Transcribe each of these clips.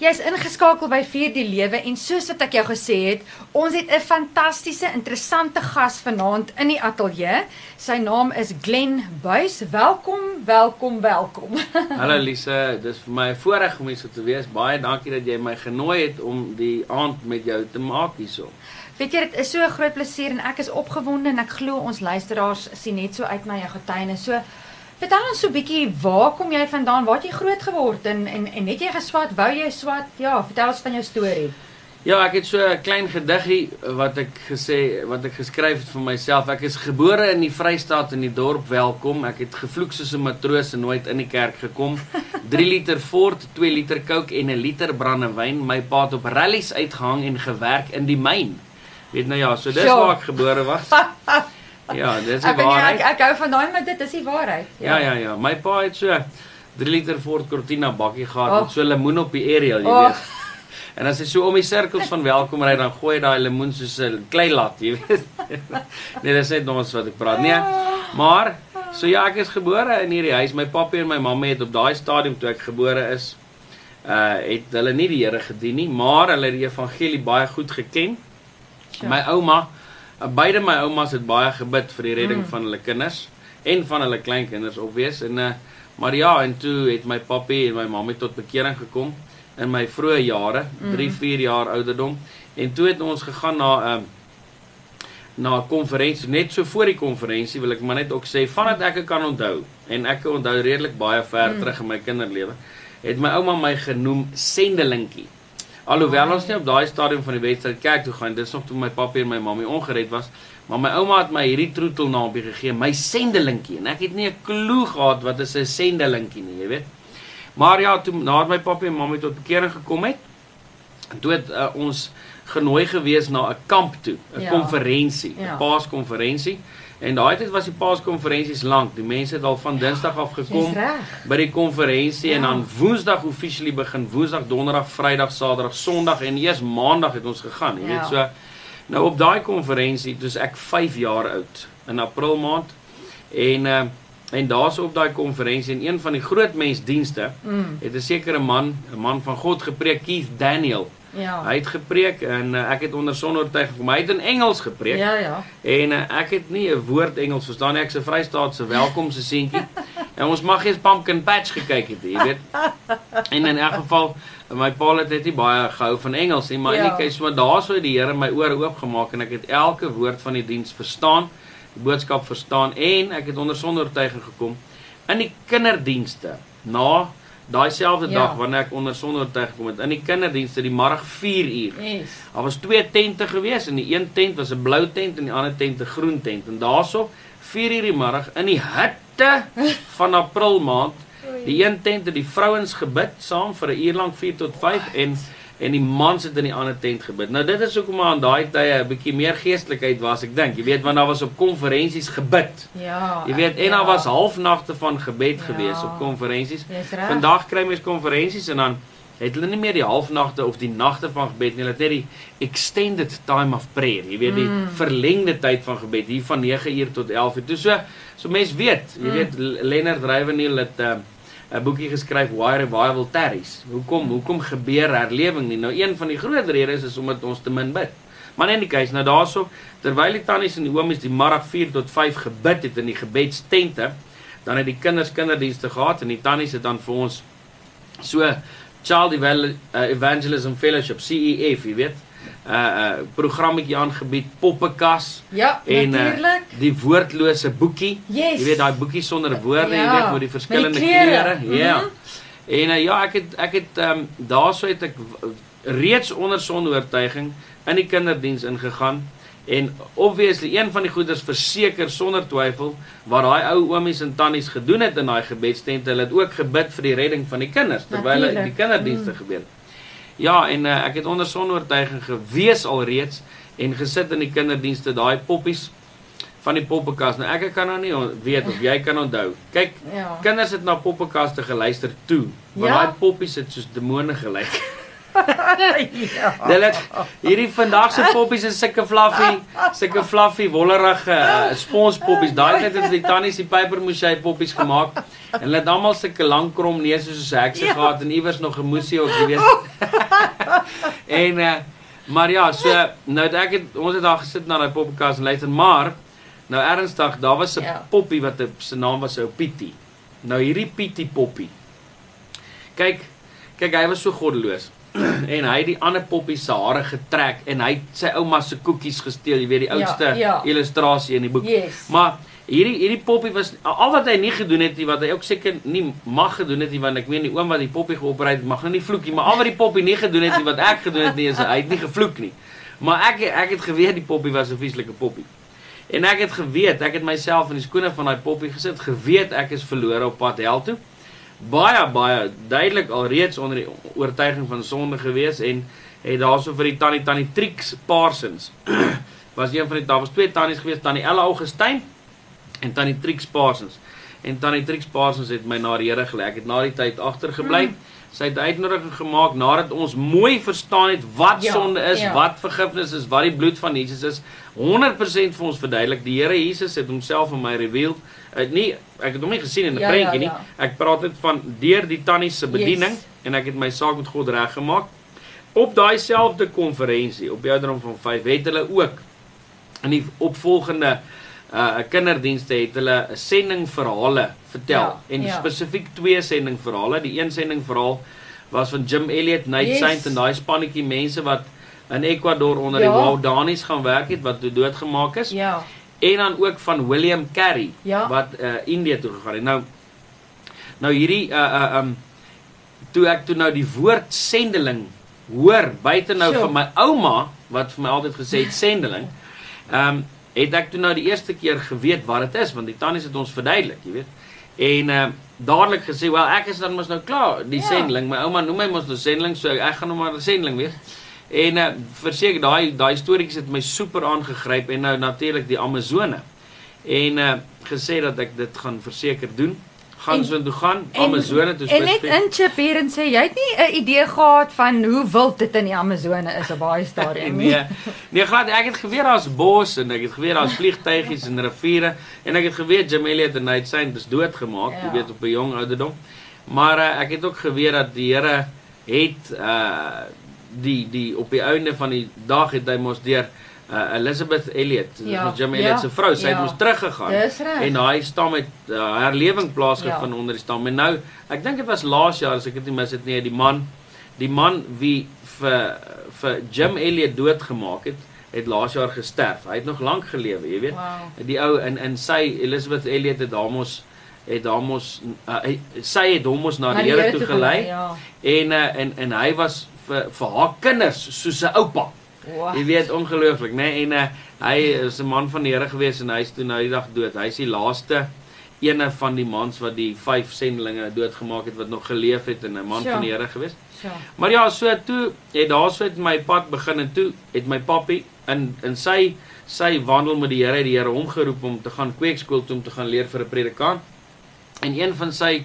Jy's ingeskakel by Vier die Lewe en soos wat ek jou gesê het, ons het 'n fantastiese, interessante gas vanaand in die ateljee. Sy naam is Glen Buys. Welkom, welkom, welkom. Hallo Lise, dis vir my 'n voorreg om hier so te wees. Baie dankie dat jy my genooi het om die aand met jou te maak hierso. Weet jy, dit is so 'n groot plesier en ek is opgewonde en ek glo ons luisteraars sien net so uit na jou getuienis. So Vertel ons so 'n bietjie, waar kom jy vandaan? Waar het jy groot geword en en en het jy geswat? Wou jy swat? Ja, vertel ons van jou storie. Ja, ek het so 'n klein gediggie wat ek gesê wat ek geskryf het vir myself. Ek is gebore in die Vrystaat in die dorp Welkom. Ek het gevloek soos 'n matroos en nooit in die kerk gekom. 3 liter Ford, 2 liter Coke en 'n liter brandewyn. My pa het op rallies uitgehang en gewerk in die myn. Weet nou ja, so dis Sjoe. waar ek gebore was. Ja, dis die Ek weet nie, ek, waarheid. ek hou van daai, maar dit is die waarheid. Ja, ja, ja. My pa het so 3 liter Ford Cortina bakkie gehad Oh. met so lemoen op die aerial, jy Oh. weet. En as hy so om die sirkels van welkom ry, dan gooi hy daai lemoen soos 'n klei lat, jy weet. nee, dis net ons wat ek praat. Nee. Maar so ja, ek is gebore in hierdie huis. My pappa en my mamma het op daai stadium toe ek gebore is, uh het hulle nie die Here gedien nie, maar hulle het die evangelie baie goed geken. Sure. My ouma, beide my oumas het baie gebid vir die redding Mm. mm. van hulle kinders en van hulle kleinkinders obvious en uh maar ja, en toe het my papi en my mamma tot bekering gekom in my vroeë jare, Mm. 3, 4 jaar ouderdom. En toe het ons gegaan na 'n um, na 'n konferensie, net so voor die konferensie wil ek maar net ook sê vandat ek kan onthou en ek onthou redelik baie ver Mm. mm. terug in my kinderlewe, het my ouma my genoem sendelingkie. Alhoewel ons nie op daai stadium van die wedstryd kerk toe gaan, dis nog toe my pappa en my mamma ongered was, maar my ouma het my hierdie troetelnaampie gegee, my sendelingkie en ek het nie 'n klou gehad wat is 'n sendelingkie nie, jy weet. Maar ja, toe nadat my pappa en mamma tot bekering gekom het, toe het uh, ons genooi gewees na 'n kamp toe, 'n Ja. konferensie, 'n Ja. paaskonferensie. En daai tyd was die paaskonferensies lank. Die mense het al van Dinsdag af gekom by die konferensie en Ja. dan Woensdag officially begin, Woensdag, Donderdag, Vrydag, Saterdag, Sondag en eers Maandag het ons gegaan, jy Ja. weet so. Nou op daai konferensie, dis ek 5 jaar oud in April maand en uh, en daarso op daai konferensie en een van die groot mensdienste Mm. het 'n sekere man, 'n man van God gepreek, Keith Daniel. Ja. Hy het gepreek en uh, ek het onder sonoortuiging gekom. Hy het in Engels gepreek. Ja, ja. En uh, ek het nie 'n woord Engels verstaan nie. Ek's 'n Vrystaatse welkomse seentjie. en ons mag eens Pumpkin Patch gekyk het, jy weet. En in elk geval, my pa het net nie baie gehou van Engels nie, maar Ja. in die keuse maar daarso het die Here my ore oopgemaak en ek het elke woord van die diens verstaan, die boodskap verstaan en ek het onder sonder oortuiging gekom in die kinderdienste. Na daai selfde Ja. dag wanneer ek onder sonder oortuiging gekom het, in die kinderdienste die middag 4 uur. Yes. Daar was twee tente gewees en die een tent was 'n blou tent en die ander tent 'n groen tent. En daarso 4 uur die middag in die hitte van April maand, die een tent het die vrouens gebid saam vir 'n uur lank 4 tot 5 en en die mans het in die ander tent gebid. Nou dit is hoekom maar aan daai tye 'n bietjie meer geestelikheid was, ek dink. Jy weet want daar was op konferensies gebid. Ja. Jy weet en ja. daar was halfnagte van gebed Ja. gewees op konferensies. Vandag kry mens konferensies en dan het hulle nie meer die halfnagte of die nagte van gebed nie, hulle het net die extended time of prayer. Jy weet die Mm. verlengde tyd van gebed hier van 9 uur tot 11 uur. Dis so so mense weet, jy Mm. weet L- Leonard Ravenhill het 'n uh, 'n boekie geskryf Why Revival Tarries. Hoekom hoekom gebeur herlewing nie? Nou een van die groot redes is omdat ons te min bid. Maar in die keuse nou daarso terwyl die tannies en die oomies die middag 4 tot 5 gebid het in die gebedstente, dan het die kinders kinderdienste gehad en die tannies het dan vir ons so Child uh, Evangelism Fellowship CEF, jy weet, 'n uh, uh, programmetjie aangebied, poppekas Ja, en uh, natuurlik. die woordlose boekie. Yes. Jy weet daai boekie sonder woorde, Ja, jy weet met die verskillende met die kleure. Ja. Mhm. En uh, ja, ek het ek het ehm um, daarso het ek reeds onder sonoortuiging in die kinderdiens ingegaan en obviously een van die goeders verseker sonder twyfel wat daai ou oomies en tannies gedoen het in daai gebedstente, hulle het ook gebid vir die redding van die kinders terwyl Natuurlijk. die kinderdienste Mm. gebeur het. Ja, en uh, ek het onder sonoortuiging gewees alreeds en gesit in die kinderdienste daai poppies van die poppekas. Nou ek kan nou nie weet of jy kan onthou. Kyk, Ja. kinders het na poppekaste geluister toe, want Ja. daai poppies het soos demone gelyk. ja. Hulle het hierdie vandag se poppies is sulke fluffy, sulke fluffy wollerige uh, sponspoppies. Daai tyd het die tannies die pypermoesjy poppies gemaak. En hulle het almal sulke lang krom neuse soos hekse Ja. gehad en iewers nog 'n moesie ook gewees. en uh, maar ja, so nou het ek het ons het daar gesit na daai poppenkast en luister, maar nou ernstig, daar was 'n Ja. poppie wat 'n se naam was ou Pietie. Nou hierdie Pietie poppie. Kyk, kyk hy was so goddeloos. en hy het die ander poppie se hare getrek en hy het sy ouma se koekies gesteel, jy weet die Ja, oudste ja. illustrasie in die boek. Yes. Maar hierdie hierdie poppie was al wat hy nie gedoen het nie wat hy ook seker nie mag gedoen het nie want ek meen die oom wat die poppie geopereer het mag nou nie vloek nie, maar al wat die poppie nie gedoen het nie wat ek gedoen het nie is hy het nie gevloek nie. Maar ek ek het geweet die poppie was 'n vieslike poppie. En ek het geweet, ek het myself in die skoene van daai poppie gesit, geweet ek is verlore op pad hel toe. Baie baie duidelik alreeds onder die oortuiging van sonde gewees en het daarso vir die tannie tannie Trix Parsons was een van die daar was twee tannies gewees, tannie Ella Augustyn en tannie Trix Parsons. En tannie Trix Parsons het my na die Here gelei. Ek het na die tyd agtergebly. Mm. Sy het uitnodiging gemaak nadat ons mooi verstaan het wat Ja, sonde is, ja. wat vergifnis is, wat die bloed van Jesus is. 100% vir ons verduidelik. Die Here Jesus het homself aan my reveal. Ek nie ek het hom nie gesien in 'n Ja, prentjie ja, nie. ja. Ek praat dit van deur die tannie se bediening Yes. en ek het my saak met God reggemaak. Op daai selfde konferensie op die ouderdom van 5 het hulle ook in die opvolgende uh kinderdienste het hulle 'n sending verhale vertel Ja, en ja. spesifiek twee sending verhale. Die een sending verhaal was van Jim Elliot, Nate Yes. Saint en daai spannetjie mense wat in Ecuador onder Ja. die Waodanies gaan werk het wat toe doodgemaak is. Ja. En dan ook van William Carey Ja. wat uh Indië toe gegaan het. Nou nou hierdie uh uh um toe ek toe nou die woord sendeling hoor buite nou Sjoe. van my ouma wat vir my altyd gesê het sendeling. Um het ek toe nou die eerste keer geweet wat dit is want die tannies het ons verduidelik, jy weet. En uh dadelik gesê, "Wel, ek is dan mos nou klaar, die Ja. sendeling. My ouma noem my mos nou sendeling, so ek gaan nou maar 'n sendeling wees." En uh verseker daai daai storieetjies het my super aangegryp en nou natuurlik die Amazone. En uh gesê dat ek dit gaan verseker doen. Gaan so toe gaan Amazone toe En net spesifiek. inchip hier en sê jy het nie 'n idee gehad van hoe wild dit in die Amazone is op baie stadium nie. Nee, nee glad ek het geweet daar's bos en ek het geweet daar's vliegtygies en riviere en ek het geweet Elliot en Nate Saint is doodgemaak, Ja. jy weet op 'n jong ouderdom. Maar uh, ek het ook geweet dat die Here het uh die die op die einde van die dag het hy mos deur uh, Elizabeth Elliot, Ja, ja, Jim ja, Elliot se vrou, sy het ja. mos teruggegaan. En daai stam het uh, herlewing plaasgevind Ja. onder die stam. En nou, ek dink dit was laas jaar as ek dit nie mis het nie, die man die man wie vir vir Jim Elliot doodgemaak het, het laas jaar gesterf. Hy het nog lank gelewe, jy weet. Wow. Die ou in in sy Elizabeth Elliot het daarmos het daarmos uh, hy, sy het hom mos na die Here toe gelei Ja. en uh, en en hy was vir vir haar kinders soos 'n oupa. Wow. Jy weet ongelooflik, né? Nee? En uh, hy is 'n man van die Here gewees en hy is toe nou die dag dood. Hy is die laaste ene van die mans wat die vyf sendelinge doodgemaak het wat nog geleef het en 'n man Sjoe. van die Here gewees. So. Maar ja, so toe het daarso het my pad begin en toe het my pappie in in sy sy wandel met die Here, het die Here hom geroep om te gaan kweekskool toe om te gaan leer vir 'n predikant. En een van sy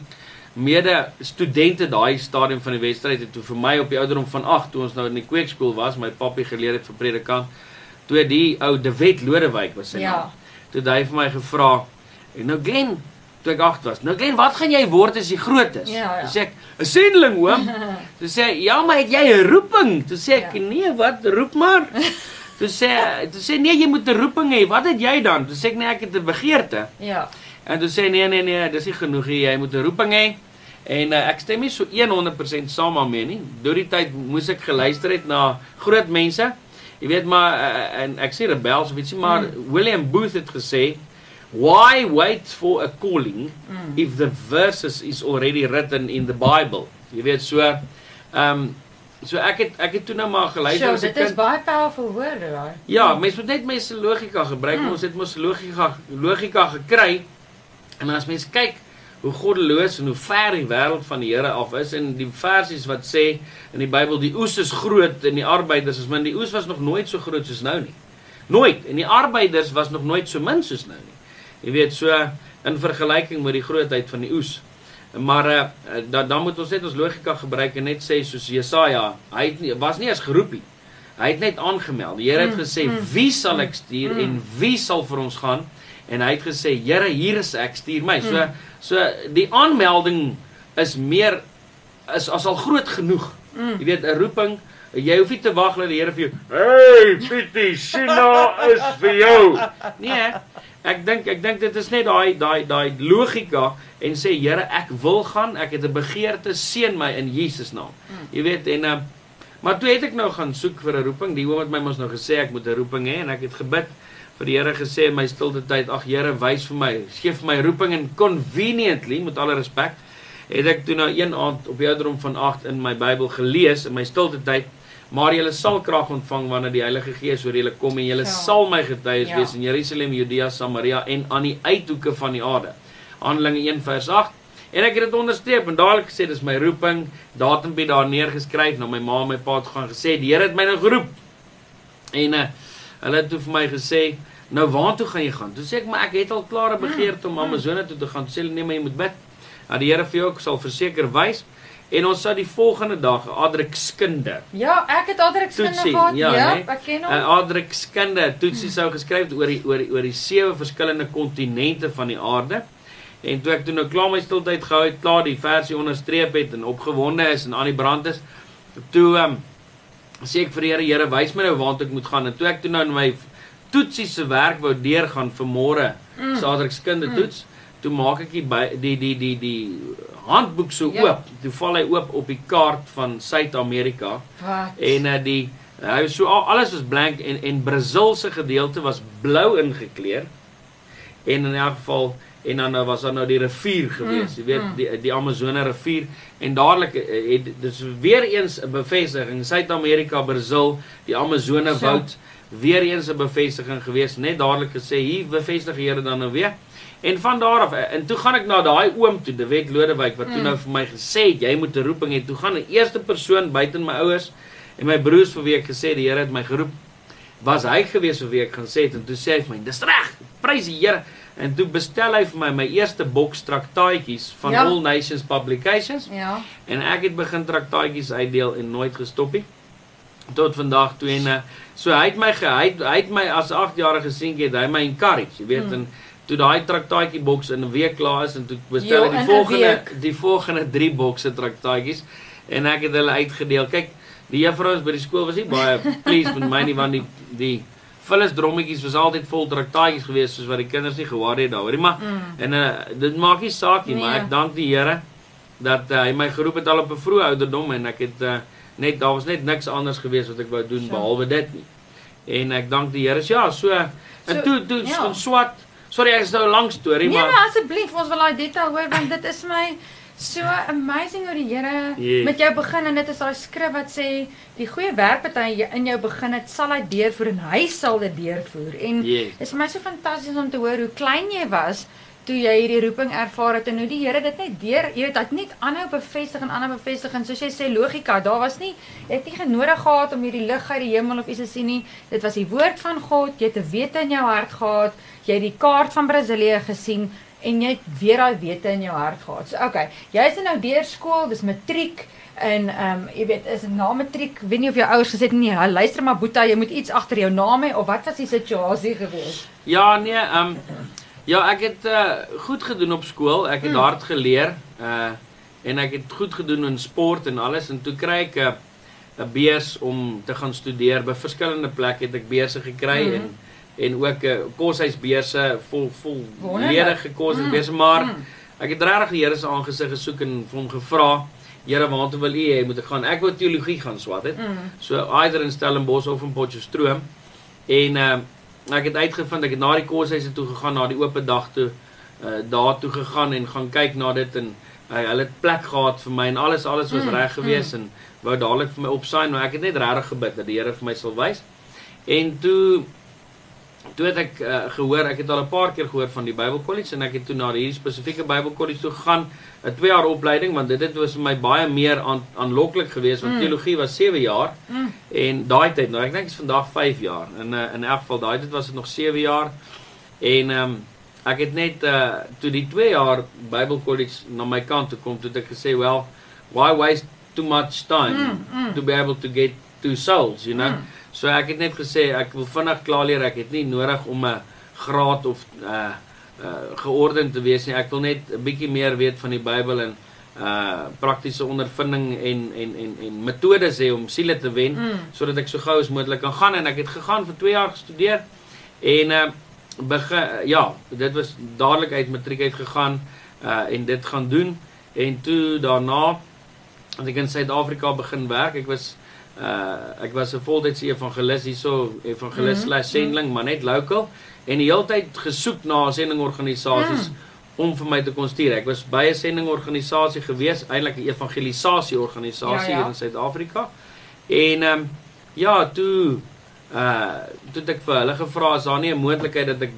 mede studente daai stadium van die wedstryd het toe vir my op die ouderdom van 8 toe ons nou in die kweekskool was, my pappie geleer het vir predikant. Toe die ou De Wet Lodewyk was sy Ja. naam. Toe het hy vir my gevra, "Nou Glen, toe ek 8 was. Nou Glen, wat gaan jy word as jy groot is?" Ja, ja. Toe sê ek, "’n Sendeling, oom." Toe sê hy, "Ja, maar het jy 'n roeping?" Toe sê ek, Ja. "Nee, wat roep maar?" Toe sê toe sê nee, jy moet 'n roeping hê. Wat het jy dan? Toe sê ek, "Nee, ek het 'n begeerte." Ja. En toe sê nee nee nee, dis nie genoeg nie. Jy moet 'n roeping hê. En uh, ek stem nie so 100% saam daarmee nie. Deur die tyd moes ek geluister het na groot mense. Jy weet maar uh, en ek sê rebels of ietsie maar mm. William Booth het gesê why wait for a calling mm. if the verses is already written in the Bible. Jy weet so ehm um, so ek het ek het toe nou maar geluister So, as 'n dit is kind. baie powerful woorde daai. Ja, mens moet net mense logika gebruik. Mm. Ons het mos logika logika gekry. En as mens kyk hoe goddeloos en hoe ver die wêreld van die Here af is en die versies wat sê in die Bybel die oes is groot en die arbeiders is min. Die oes was nog nooit so groot soos nou nie. Nooit. En die arbeiders was nog nooit so min soos nou nie. Jy weet so in vergelyking met die grootheid van die oes. Maar uh, dan dan moet ons net ons logika gebruik en net sê soos Jesaja, hy het nie, was nie eens geroep nie. Hy het net aangemeld. Die Here het Mm, gesê, mm, "Wie sal ek stuur mm. en wie sal vir ons gaan?" En hy het gesê, "Here, hier is ek, stuur my." So Mm. so die aanmelding is meer is as al groot genoeg. Mm. Jy weet 'n roeping, jy hoef nie te wag dat die Here vir jou, "Hey, Pietie, Sina is vir jou." Nee, ek dink ek dink dit is net daai daai daai logika en sê Here, ek wil gaan, ek het 'n begeerte, seën my in Jesus naam. Jy weet en uh, maar toe het ek nou gaan soek vir 'n roeping. Die oom het my mos nou gesê ek moet 'n roeping hê en ek het gebid vir die Here gesê in my stilte tyd, ag Here, wys vir my, gee vir my roeping en conveniently met alle respek het ek toe nou een aand op die ouderdom van 8 in my Bybel gelees in my stilte tyd maar julle sal krag ontvang wanneer die Heilige Gees oor julle kom en julle Ja. sal my getuies Ja. wees in Jerusalem, Judea, Samaria en aan die uithoeke van die aarde. Handelinge 1 vers 8 En ek het dit onderstreep en dadelik gesê dis my roeping, datumpie daar neergeskryf, na my ma en my pa toe gaan gesê die Here het my nou geroep. En uh, hulle het toe vir my gesê, "Nou waartoe gaan jy gaan?" Toe sê ek, "Maar ek het al klare begeerte om Amazone toe te gaan." Toe sê hulle, "Nee, maar jy moet bid." Dat die Here vir jou ook sal verseker wys. En ons sou die volgende dag Adrik skinde. Ja, ek het Adrik se Toetsie, gehad. ja, Ja, nee. ek ken hom. Adrik skinde toetsie sou geskryf oor die oor die oor die sewe verskillende kontinente van die aarde. En toe ek toe nou klaar my stiltyd gehou het, klaar die versie onderstreep het en opgewonde is en aan die brand is, toe ehm um, sê ek vir die Here, Here, wys my nou waartoe ek moet gaan. En toe ek toe nou in my toetsie se werk wou deurgaan vir môre, Mm. so Adrik skinde Mm. toets, toe maak ek die by, die die die die handboek so Ja. oop. Toe val hy oop op die kaart van Suid-Amerika. En uh, die hy was so al- alles was blank en en Brasil se gedeelte was blou ingekleur. En in elk geval en dan uh, was daar nou die rivier gewees, Mm, jy weet mm. die die Amazone rivier en dadelik uh, het dis weer eens 'n bevestiging Suid-Amerika, Brasil, die Amazone So. woud weer eens 'n bevestiging gewees, net dadelik gesê hier bevestig Here dan nou weer. En van daar af eh, en toe gaan ek na daai oom toe, De Wet Lodewyk wat toe Mm. nou vir my gesê het jy moet 'n roeping hê. Toe gaan 'n eerste persoon buite my ouers en my broers vir wie ek gesê die Here het my geroep was hy gewees vir wie ek gaan sê het en toe sê hy vir my dis reg prys die Here en toe bestel hy vir my my eerste boks traktaatjies van Ja. All Nations Publications Ja. en ek het begin traktaatjies uitdeel en nooit gestop nie tot vandag toe en uh, so hy het my ge, hy, het, hy het my as 8-jarige seentjie het hy my encourage jy weet Mm. en toe daai traktaatjie boks in 'n week klaar is en toe bestel Jo, ek die volgende week. die volgende 3 bokse traktaatjies en ek het hulle uitgedeel kyk die juffrouens by die skool was nie baie pleased met my nie want die die Phyllis drommetjies was altyd vol traktaatjies geweest soos wat die kinders nie gewaar het daaroor nie maar Mm. en uh, dit maak nie saak nie maar Nee. ek dank die Here dat uh, hy my geroep het al op 'n vroeë ouderdom en ek het uh, net daar was net niks anders geweest wat ek wou doen So. behalwe dit nie. En ek dank die Here. Ja, so en So, toe toe ja. ja. swat. Sorry, ek is nou 'n lang storie, Nee, maar maar asseblief, ons wil daai detail hoor want dit is my so amazing hoe die Here Yes. met jou begin en dit is daai skrif wat sê die goeie werk wat hy in jou begin het, sal hy deurvoer en hy sal dit deurvoer. En Yes. dit is vir my so fantasties om te hoor hoe klein jy was toe jy hierdie roeping ervaar het en hoe die Here dit net deur, jy weet, hy het net aanhou bevestig en aanhou bevestig en soos jy sê logika, daar was nie jy het nie genodig gehad om hierdie lig uit die hemel of iets te sien nie. Dit was die woord van God, jy het 'n wete in jou hart gehad, jy het die kaart van Brasilië gesien en jy het weer daai wete in jou hart gehad. So okay, jy's nou deur skool, dis matriek en ehm um, jy weet is na matriek, weet nie of jou ouers gesê het nee, luister maar Boeta, jy moet iets agter jou naam hê of wat was die situasie gewees? Ja, nee, ehm um, ja, ek het uh, goed gedoen op skool. Ek het Mm. hard geleer. Uh en ek het goed gedoen in sport en alles en toe kry ek 'n 'n beurs om te gaan studeer by verskillende plekke het ek beurse gekry Mhm. en en ook 'n uh, koshuisbeurse vol vol ledige koshuisbeurse maar Mm. ek het regtig die Here se aangesig gesoek en vir hom gevra Here, waartoe wil U hê moet ek gaan? Ek wou teologie gaan swat het. Mm. So either in Stellenbosch of in Potchefstroom. En uh, ek het uitgevind ek het na die koshuise toe gegaan na die oop dag toe uh, daar toe gegaan en gaan kyk na dit en uh, hulle het plek gehad vir my en alles alles was Mm, mm, reg gewees mm. en wou dadelik vir my opsign maar ek het net regtig gebid dat die Here vir my sal wys. En toe toe het ek uh, gehoor ek het al 'n paar keer gehoor van die Bybelkollege en ek het toe na hierdie spesifieke Bybelkollege toe gegaan 'n 2 jaar opleiding want dit het was vir my baie meer aan aanloklik geweest want Mm. teologie was 7 jaar Mm. En daai tyd, nou ek dink is vandag 5 jaar. In uh, in elk geval daai tyd was dit nog 7 jaar. En ehm um, ek het net uh toe die 2 jaar Bible College na my kant toe kom, toe het ek gesê, "Well, why waste too much time Mm, mm. to be able to get two souls, you know?" Mm. So ek het net gesê ek wil vinnig klaar leer. Ek het nie nodig om 'n graad of uh uh geordend te wees nie. Ek wil net 'n bietjie meer weet van die Bybel en uh praktiese ondervinding en en en en metodes hê om siele te wen Mm. sodat ek so gou as moontlik kan gaan en ek het gegaan vir 2 jaar gestudeer en uh begin ja, dit was dadelik uit matriek uit gegaan uh en dit gaan doen en toe daarna het ek in Suid-Afrika begin werk. Ek was uh ek was 'n voltydse evangelis hierso, evangelis Mhm, slash sending, maar net local en die hele tyd gesoek na sendingorganisasies Mm. om vir my te kon stuur. Ek was by 'n sendingorganisasie gewees, eintlik 'n evangelisasie organisasie Ja, ja. hier in Suid-Afrika. En ehm um, ja, toe uh toe het ek vir hulle gevra is daar nie 'n moontlikheid dat ek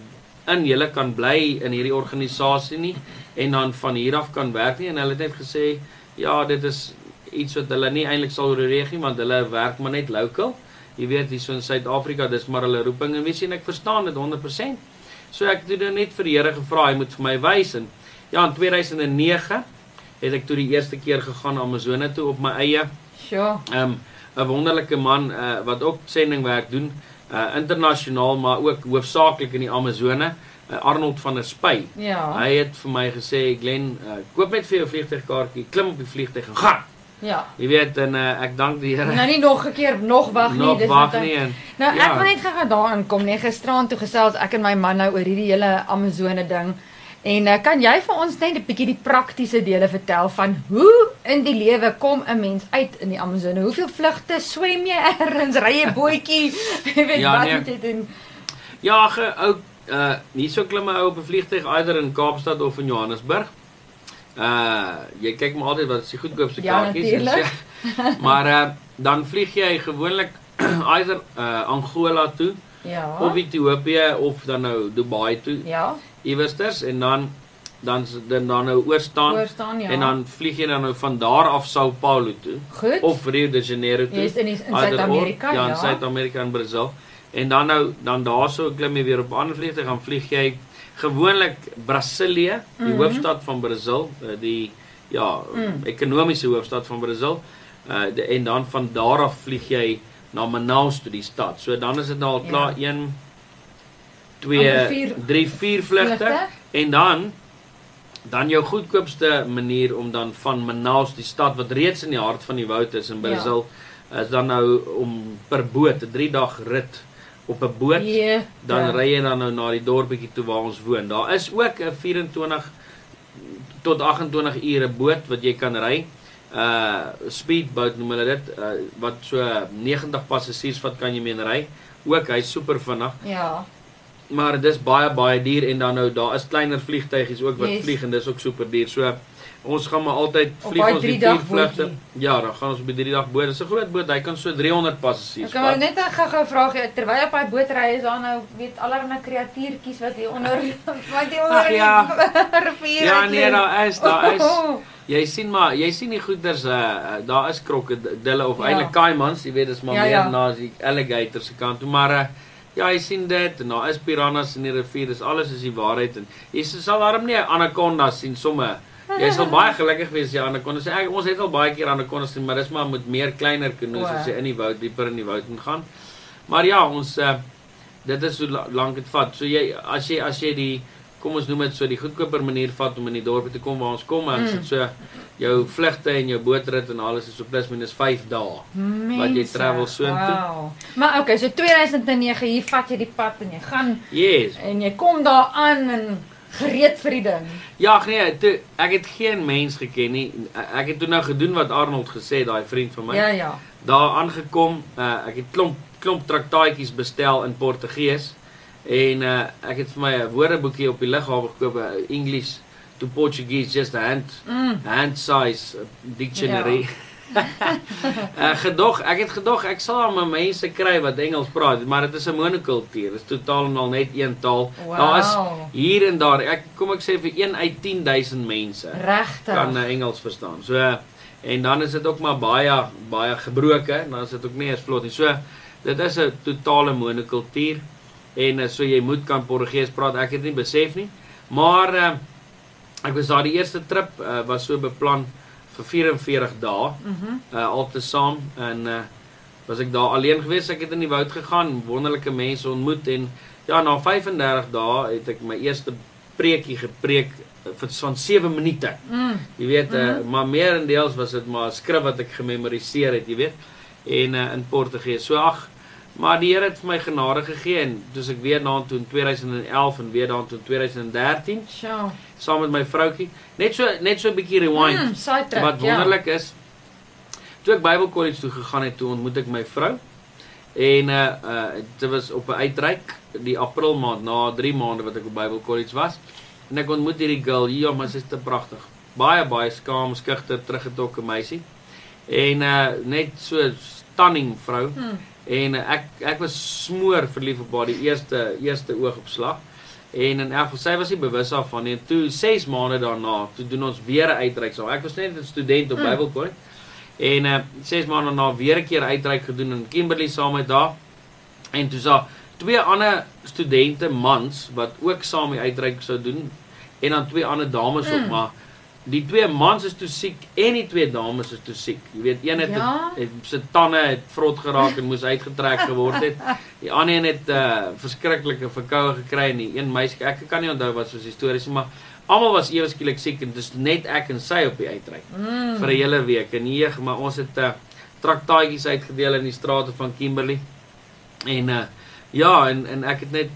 in julle kan bly in hierdie organisasie nie en dan van hier af kan werk nie en hulle het net gesê ja, dit is iets wat hulle nie eintlik sal oorweeg nie want hulle werk maar net local. Jy weet hier so in Suid-Afrika, dis maar hulle roeping en weet jy en ek verstaan dit 100%. So ek het toe net vir die Here gevra, hy moet vir my wys en ja, in 2009 het ek toe die eerste keer gegaan Amazone toe op my eie. Sjoe. Um 'n wonderlike man uh, wat ook sendingwerk doen, uh internasionaal maar ook hoofsaaklik in die Amazone, uh, Arnold van der Spy. Ja. Hy het vir my gesê, "Glen, uh, koop net vir jou vliegtuigkaartjie, klim op die vliegtuig en gaan." Ja. Jy weet en uh, ek dank die Here. Nou nie nog 'n keer nog wag nie, Nog dis wag nie en Nou Ja. ek wil net gou daarin kom. Nee, gisterand toe gesels ek en my man nou oor hierdie hele Amazone ding. En uh, kan jy vir ons net 'n bietjie die praktiese dele vertel van hoe in die lewe kom 'n mens uit in die Amazone? Hoeveel vlugte swem jy ergens, ry jy bootjie? Jy weet Ja, wat nee. moet jy doen? Ja, ge, ou uh hierso klim 'n ou op 'n vliegtuig eider in Kaapstad of in Johannesburg. Uh jy kyk maar altyd wat is die goedkoopste Ja, kaartjies en so. Maar uh dan vlieg jy gewoonlik eider uh Angola toe Ja. of Ethiopië of dan nou Dubai toe Ja, iewersters en dan dan dan dan nou oor staan hoor staan ja. en dan vlieg jy dan nou van daar af Sao Paulo toe goed. of Rio de Janeiro toe. Jy's in die- in Either Suid-Amerika, or. Ja, in ja. Suid-Amerika en Brazil. En dan nou dan daarso klim jy weer op ander vliegtuig gaan vlieg jy gewoonlik Brasilië, die Mhm. hoofstad van Brazil, eh, die ja, Mm. ekonomiese hoofstad van Brazil. Uh de, en dan van daar af vlieg jy na Manaus toe die stad. So dan is dit nou al Ja. klaar 1 Amper 2 vier 3 4 vlugte en dan dan jou goedkoopste manier om dan van Manaus, die stad wat reeds in die hart van die woud is in Ja. Brazil, is dan nou om per boot 'n 3 dag rit op 'n boot. Ja. Dan ry jy dan nou na die dorpie toe waar ons woon. Daar is ook 'n 24 tot 28 ure boot wat jy kan ry. Uh speedboat noem hulle dit, uh, wat so 90 passasiers vat kan jy mee ry. Ook hy's super vinnig, Ja. maar dis baie baie duur en dan nou daar is kleiner vliegtuigies ook wat Yes. vlieg en dis ook super duur. So ons gaan maar altyd vlieg ons die vier vlugte. Ja, dan gaan ons op die 3 dag boot. Dis 'n groot boot. Hy kan so 300 passasiers Ek kan maar vat. net 'n gou-gou vraag hê terwyl op daai boot ry is daar nou weet allerlei kreatuurtjies wat hier onder wat hier onder Ag, ja. rivier Ja, nee, daar is, daar is. Jy sien maar, jy sien die goeters uh, daar is krokodille of Ja. ja. eintlik caimans, jy weet dis maar Ja, ja, meer ja. na die alligator se kant toe, maar uh, ja, jy sien dit en daar is piranhas in die rivier, dis alles is die waarheid en jy sal daarom nie 'n anaconda sien somme. Jy sal baie gelukkig wees as jy anaconda sien. Ek ons het al baie keer anacondas sien, maar dis maar met meer kleiner kanoes as jy in die woud dieper in die woud ingaan. Maar ja, ons uh dit is hoe la- lank dit vat. So jy as jy as jy die kom ons noem dit so die goedkoper manier vat om in die dorp te kom waar ons kom, dan Mm. so jou vlugte en jou bootrit en alles is so plus minus 5 dae. Wat jy travel soontoe. Wow. Maar okay, so 2009 hier vat jy die pad en jy gaan Yes. en jy kom daar aan en gereed vir die ding. Ja, nee, toe, ek het geen mens geken nie. Ek het toe nou gedoen wat Arnold gesê, daai vriend van my. Ja, ja. Daar aangekom, uh, ek het klomp klomp traktaatjies bestel in Portugees en uh, ek het vir my 'n woordeboekie op die lughawe gekoop, 'n English to Portuguese just a hand Mm. hand size dictionary. Uh, gedog, ek het gedog ek sal maar mense kry wat Engels praat, maar dit is 'n monokultuur. Dit is totaal en al net een taal. Daar is Wow. hier en daar, ek kom ek sê vir 1 uit 10000 mense Regtig. kan uh, Engels verstaan. So uh, en dan is dit ook maar baie baie gebroke, dan is dit ook nie eens vlot nie. So dit is 'n totale monokultuur en uh, so jy moet kan Portugees praat. Ek het nie besef nie. Maar uh, ek was daar die eerste trip uh, was so beplan vir 44 dae. Mhm. uh altesaam en uh was ek daar alleen gewees. Ek het in die woud gegaan, wonderlike mense ontmoet en ja, na 35 dae het ek my eerste preekie gepreek uh, vir van 7 minute. Mm. Jy weet, uh, maar meerendeels was dit maar 'n skrif wat ek gememoriseer het, jy weet. En uh, in Portugees. So ag, maar die Here het vir my genade gegee en toe ek weer daartoe in 2011 en weer daartoe in 2013 Sjoe. Saam met my vroutjie, net so net so 'n bietjie rewind. Mm, side track. Wat wonderlik is, toe ek Bybelkollege toe gegaan het, toe ontmoet ek my vrou. En uh uh dit was op 'n uitreik die April maand na 3 maande wat ek op Bybelkollege was. En ek ontmoet hierdie girl, ja, maar sy's te pragtig. Baie baie skaam, skugter, teruggetrokke meisie. En uh net so stunning vrou. Ja. Mm. En uh, ek ek was smoor verlief op haar die eerste eerste oogopslag. En in elk geval sy was nie bewus daarvan nie. En toe 6 maande daarna, toe doen ons weer 'n uitreik. So ek was net 'n student op Mm. Bybelkollege. En uh 6 maande daarna weer 'n keer uitreik gedoen in Kimberley saam met daar. En toe sa twee ander studente mans wat ook saam die uitreik sou doen en dan twee ander dames ook, Mm. maar die twee mans is toe siek en die twee dames is toe siek. Jy weet, een het, Ja? het, het sy tande het vrot geraak en moes uitgetrek geword het. Die ander een het uh verskriklike verkoue gekry en die een meisie, ek kan nie onthou wat soos die stories nie, maar almal was ewe skielik siek en dis net ek en sy op die uitreik Mm. vir 'n hele week. En nee, maar ons het uh traktaatjies uitgedeel in die strate van Kimberley. En uh ja, en en ek het net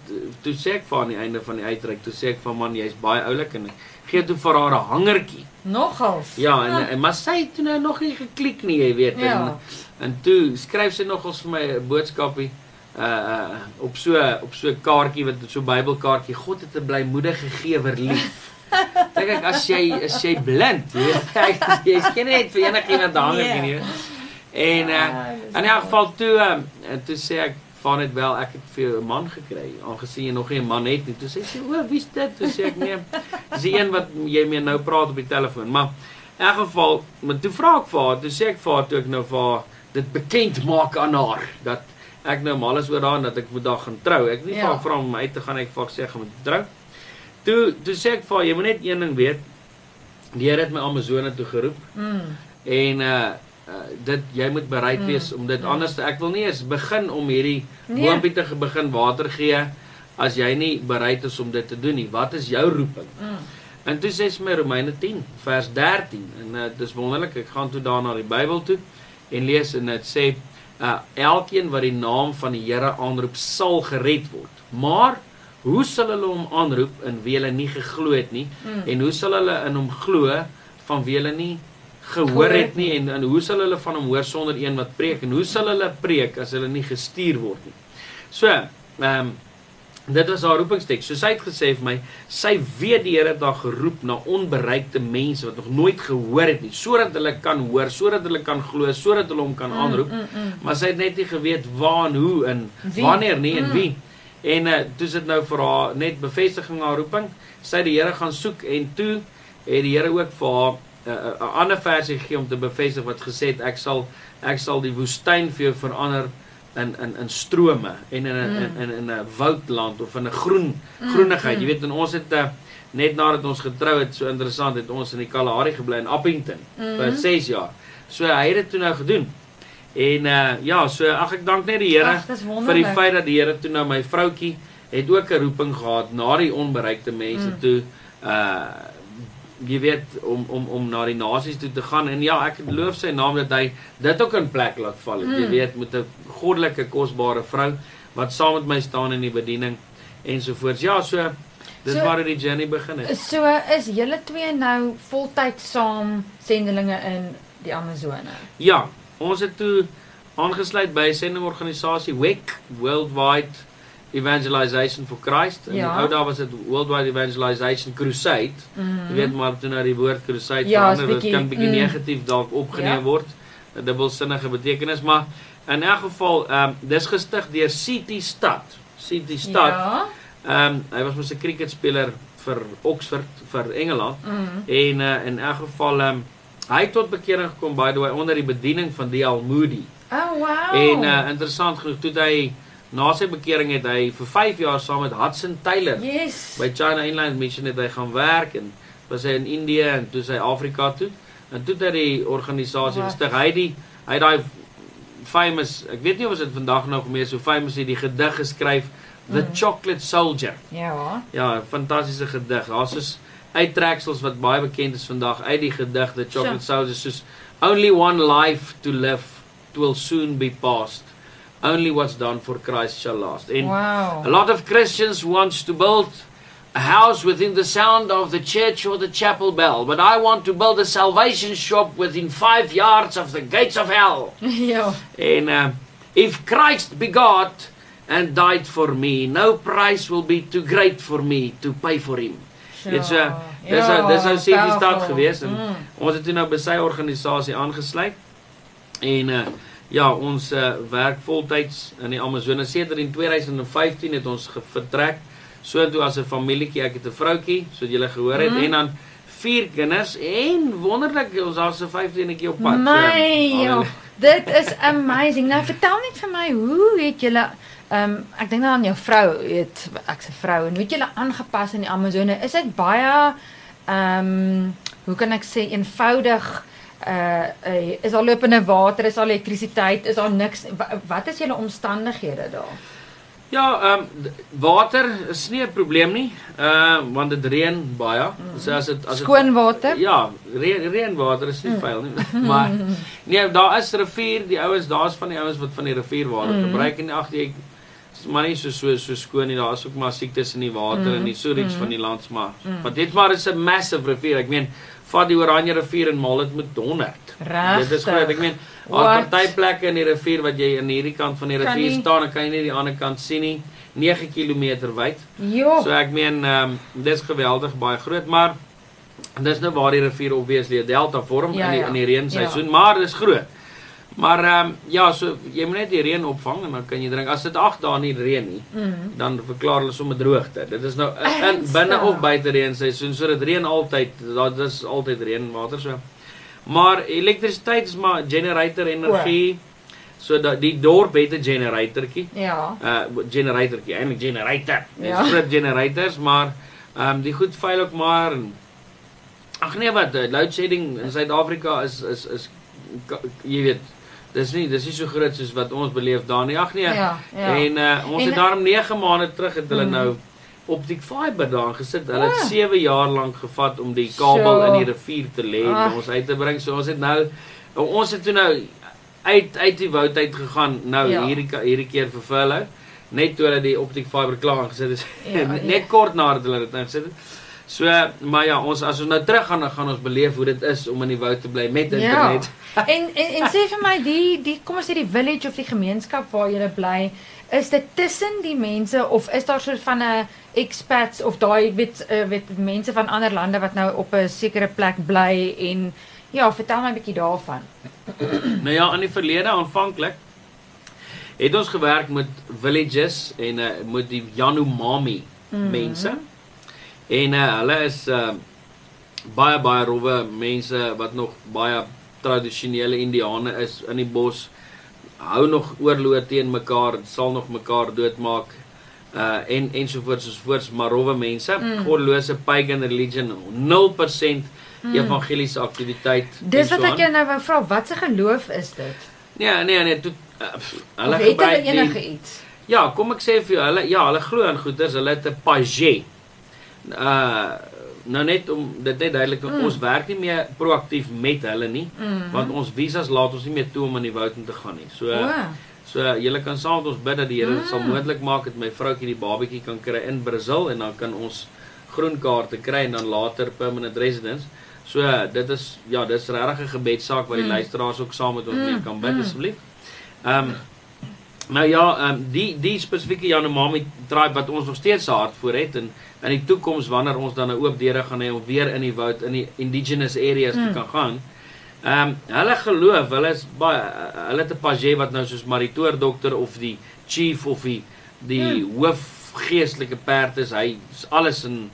toe sê ek vir aan die einde van die uitreik, toe sê ek van man, jy's baie oulik en ek gee toe vir haar 'n hangertjie. Nogals. Ja, en, en maar sy het toe nou nog nie geklik nie, jy weet. Ja. En en toe skryf sy nogals vir my 'n boodskapie uh uh op so op so 'n kaartjie wat so Bybelkaartjie. God het 'n blymoedige gewer lief. Dink ek as jy as jy blind, jy weet, ek- jy is geen net vir enigiemand hanger Nee. nie. En uh in elk geval toe um, en toe sê ek van dit wel ek het vir jou 'n man gekry aangesien jy nog nie 'n man het nie. Toe sê sy o, wie's dit? Toe sê ek nee, dis die een wat jy mee nou praat op die telefoon. Maar in elk geval, maar toe vra ek vir haar, toe sê ek vir haar toe ek nou vir haar dit bekend maak aan haar dat ek nou mal is oor haar en dat ek moet daar gaan trou. Ek het nie Ja. vir haar vra om uit te gaan ek vir haar sê ek gaan met trou. Toe toe sê ek vir haar jy moet net een ding weet. Die Here het my Amazone toe geroep Mm. en uh uh, dit jy moet bereid Mm. wees om dit Mm. anders te ek wil nie eens begin om hierdie Nee. boontjie te begin water gee as jy nie bereid is om dit te doen nie. Wat is jou roeping? Mm. En toe sê sy my Romeine 10 vers 13 en uh, dis wonderlik. Ek gaan toe daar na die Bybel toe en lees en dit sê uh elkeen wat die naam van die Here aanroep sal gered word. Maar hoe sal hulle hom aanroep in wie hulle nie geglo het nie Mm. en hoe sal hulle in hom glo van wie hulle nie gehoor het nie nie. en, en hoe sal hulle van hom hoor sonder een wat preek en hoe sal hulle preek as hulle nie gestuur word nie. So, ehm um, dit was haar roepingsteks. So sy het gesê vir my, sy weet die Here het haar geroep na onbereikte mense wat nog nooit gehoor het nie, sodat hulle kan hoor, sodat hulle kan glo, sodat hulle hom kan aanroep. Mm, mm, mm. Maar sy het net nie geweet waar en hoe en Wie? wanneer nie en Mm. wie. En uh, toe sit nou vir haar net bevestiging haar roeping. Sy het die Here gaan soek en toe het die Here ook vir haar 'n uh, 'n ander versie gegee om te bevestig wat gesê het ek sal ek sal die woestyn vir jou verander in in in strome en in 'n Mm. in in 'n 'n woudland of in 'n groen Mm, groenigheid. mm. Jy weet en ons het uh, net nadat ons getrou het, so interessant, het ons in die Kalahari gebly in Appington vir Mhm. 6 jaar. So hy het dit toe nou gedoen. En uh ja, so ag ek dank net die Here vir die feit dat die Here toe nou my vroutjie het ook 'n roeping gehad na die onbereikte mense Mm. toe uh jy weet om om om na die nasies toe te gaan en ja ek loof sy naam dat hy dit ook in plek laat val het jy Mm. weet met 'n goddelike kosbare vrou wat saam met my staan in die bediening ensovoorts ja so dis So- waar die journey begin het So is julle twee nou voltyds saam sendelinge in die Amazone. ja ons het toe aangesluit by 'n sendingorganisasie WEC Worldwide Evangelization for Christ en Ja. ja. ou daar was dit Worldwide Evangelization Crusade Mm. Jy weet maar toe nou die woord crusade Ja, verander, dit kan bietjie mm. negatief dalk opgeneem Ja. word. 'n Dubbelsinnige betekenis, maar in elk geval, ehm um, dis gestig deur CT Stad. CT Stad. Ja. Ehm um, hy was mos 'n cricketspeler vir Oxford vir Engeland Mm. en uh, in elk geval ehm um, hy het tot bekering gekom by die way onder die bediening van D.L. Moody. Oh wow. En uh, interessant genoeg toe hy Na sy bekering het hy vir 5 jaar saam met Hudson Taylor Yes. by China Inland Mission het hy gaan werk en was hy in Indië en toe sy Afrika toe. En toe het hy die organisasie gestig. Hy die hy het daai famous, ek weet nie of dit vandag nog meer so famous het die gedig geskryf The Mm. Chocolate Soldier. Ja. Ja, 'n fantastiese gedig. Daar's soos uittreksels wat baie bekend is vandag uit die gedig The Chocolate Soldier soos only one life to live will soon be past. Only what's done for Christ shall last. En Wow. a lot of Christians wants to build a house within the sound of the church or the chapel bell, but I want to build a salvation shop within 5 yards of the gates of hell. And uh, if Christ be God and died for me, no price will be too great for me to pay for him. Dit so dis Ja, dis nou sê die stad gewees en Mm. ons het toe nou by sy organisasie aangesluit. En uh ja, ons uh, werk voltyds in die Amazone. Sedert in 2015 het ons vertrek soontoe as 'n familietjie. Ek het 'n vroutjie, soos julle gehoor het, Mhm. en dan vier kinders en wonderlik ons daar's 'n 15etjie op pad. My, so, ja, dit is amazing. Nou vertel net vir my, hoe het julle ehm um, ek dink nou aan jou vrou, weet ek's 'n vrou en hoe het julle aangepas in die Amazone? Is dit baie ehm um, hoe kan ek sê eenvoudig uh, is daar lopende water, is daar elektrisiteit, is daar niks wa, wat is julle omstandighede daar? Ja, ehm um, water is nie 'n probleem nie. Ehm uh, want dit reën baie. So as dit as dit Skoon water? Ja, reën reënwater is nie vuil nie. maar nee, daar is rivier, die ouens, daar's van die ouens wat van die rivierwater Mm. gebruik en ag jy maar nie so so so skoon nie. Daar is ook maar siektes in die water Mm. en die sewage Mm. van die land maar. Mm. Want dit maar is 'n massive rivier. Ek meen, vat die Oranje rivier en maal dit met 100. Regtig? Dit is groot. Ek meen, What? daar party plekke in die rivier wat jy aan hierdie kant van die Kan rivier nie. staan, dan kan jy nie die ander kant sien nie. 9 km wyd. Jo. So ek meen ehm um, dis geweldig baie groot, maar dis nou waar die rivier obviously 'n delta vorm Ja, in die ja. in die reenseisoen, maar dis groot. Maar ehm um, ja, so jy moet net die reën opvang en dan kan jy drink. As dit 8 dae nie reën nie, Mm. dan verklaar hulle sommer droogte. Dit is nou in, in binne of buite reenseisoen, so dit reën altyd. Daar dis altyd reënwater so. Maar elektrisiteit is maar generator energie. So dat die dorp het 'n generatortjie Ja. uh generatortjie, eintlik generator. Dis Ja. groot generators, maar ehm um, die goed veil ook maar en Ag nee wat, uh, load shedding in Suid-Afrika is is is jy weet, dis nie dis nie so groot soos wat ons beleef daar nie. Ag nee. Ja, ja. En uh, ons En- het daarom 9 maande terug het hulle Mm. nou optiek fiber daar gesit. Hulle het Ah. 7 jaar lank gevat om die kabel Sjoe. in die rivier te lê en ons uit te bring. So ons het nou ons het toe nou uit uit die woud uit gegaan nou Ja. hierdie hierdie keer vir Furlough net toe hulle die optiek fiber klaar gesit het. Ja, net ja. kort nadat hulle dit ingesit het. So maar ja, ons as ons nou terug gaan dan gaan ons beleef hoe dit is om in die woud te bly met Ja. internet. En en en sê vir my die die kom ons sê die village of die gemeenskap waar jy bly, is dit tussen die mense of is daar so van 'n expats of daai weet uh, weet mense van ander lande wat nou op 'n sekere plek bly en ja, vertel my 'n bietjie daarvan. Nou ja, in die verlede aanvanklik het ons gewerk met villages en uh, met die Yanomami Mhm. mense. En uh, hulle is uh, baie baie rowwe mense wat nog baie tradisionele indiane is in die bos. Hou nog oorloë teen mekaar, sal nog mekaar doodmaak. Uh en ensovoorts ensovoorts maar rowwe mense, Mm. goddelose pagan religion, 0% evangeliese aktiwiteit. Dis wat ek jou nou wou vra, wat se geloof is dit? Nee, nee, nee, toe uh, het hulle gebruik enige die iets? Ja, kom ek sê vir jou, hulle ja, hulle glo in goeders, hulle het 'n page. Uh nou net om dit net duidelik te Mm. mm. ons werk nie meer proaktief met hulle nie, Mm. want ons visas laat ons nie meer toe om in die woud in te gaan nie. So o, so julle kan saam met ons bid dat die Here dit sal Mm. moontlik maak dat my vroutjie die babatjie kan kry in Brasil en dan kan ons groen kaarte kry en dan later permanent residence. So dit is ja, dis regtig 'n gebedsaak wat die Mm. luisteraars ook saam met ons Mm, mee kan bid mm. asseblief. Ehm um, nou ja, ehm um, die die spesifieke Yanomami tribe wat ons nog steeds se hart voor het en in die toekoms wanneer ons dan 'n oop deure gaan hê om weer in die woud in die indigenous areas Mm. te kan gaan. Ehm um, hulle geloof, hulle is baie hulle het 'n page wat nou soos maritoor dokter of die chief of die die hoof geestelike perd is. Hy is alles in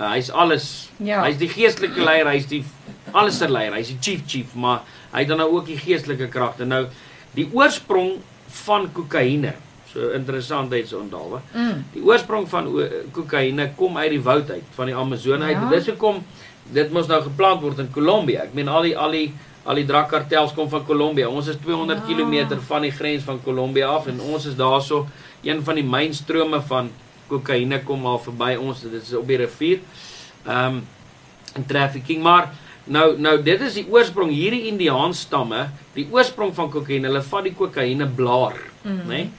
uh, hy's alles. Ja. Hy's die geestelike leier, hy's die alles se leier. Hy's die chief chief, maar hy het dan nou ook die geestelike kragte. Nou die oorsprong van kokaine. So interessantheidsonthaalwe. Mm. Die oorsprong van o- kokaine kom uit die woud uit, van die Amazone uit. Ja. Dis hoekom dit mos nou geplant word in Kolombia. Ek meen al die al die al die drakkartels kom van Kolombia. Ons is 200 Ja. km van die grens van Kolombia af en ons is daarso een van die mynstrome van kokaine kom al verby ons. Dit is op die rivier. Ehm um, en trafficking maar nou nou dit is die oorsprong hierdie Indiaanstamme, die oorsprong van kokaine. Hulle vat die kokaine blaar, mm. né? Nee?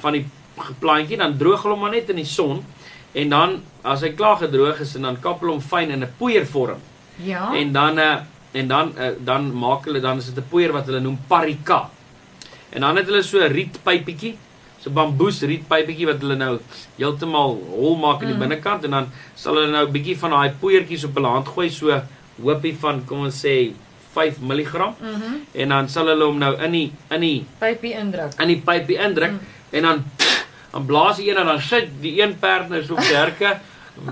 Van die plantjie dan droog hulle hom maar net in die son en dan as hy klaar gedroog is en dan kap hulle hom fyn in 'n poeiervorm. Ja. En dan uh, en dan uh, dan maak hulle dan is dit 'n poeier wat hulle noem parika. En dan het hulle so 'n rietpypietjie, so bamboes rietpypietjie wat hulle nou heeltemal hol maak aan die Mm. binnekant en dan sal hulle nou 'n bietjie van daai poeiertjies op hulle hand gooi so hoopie van kom ons sê 5 mg Mhm. en dan sal hulle hom nou in die in die Pypie indruk. in die pypie indruk Mm. En dan dan blaas die een en dan sit die een perd nou so op die herke,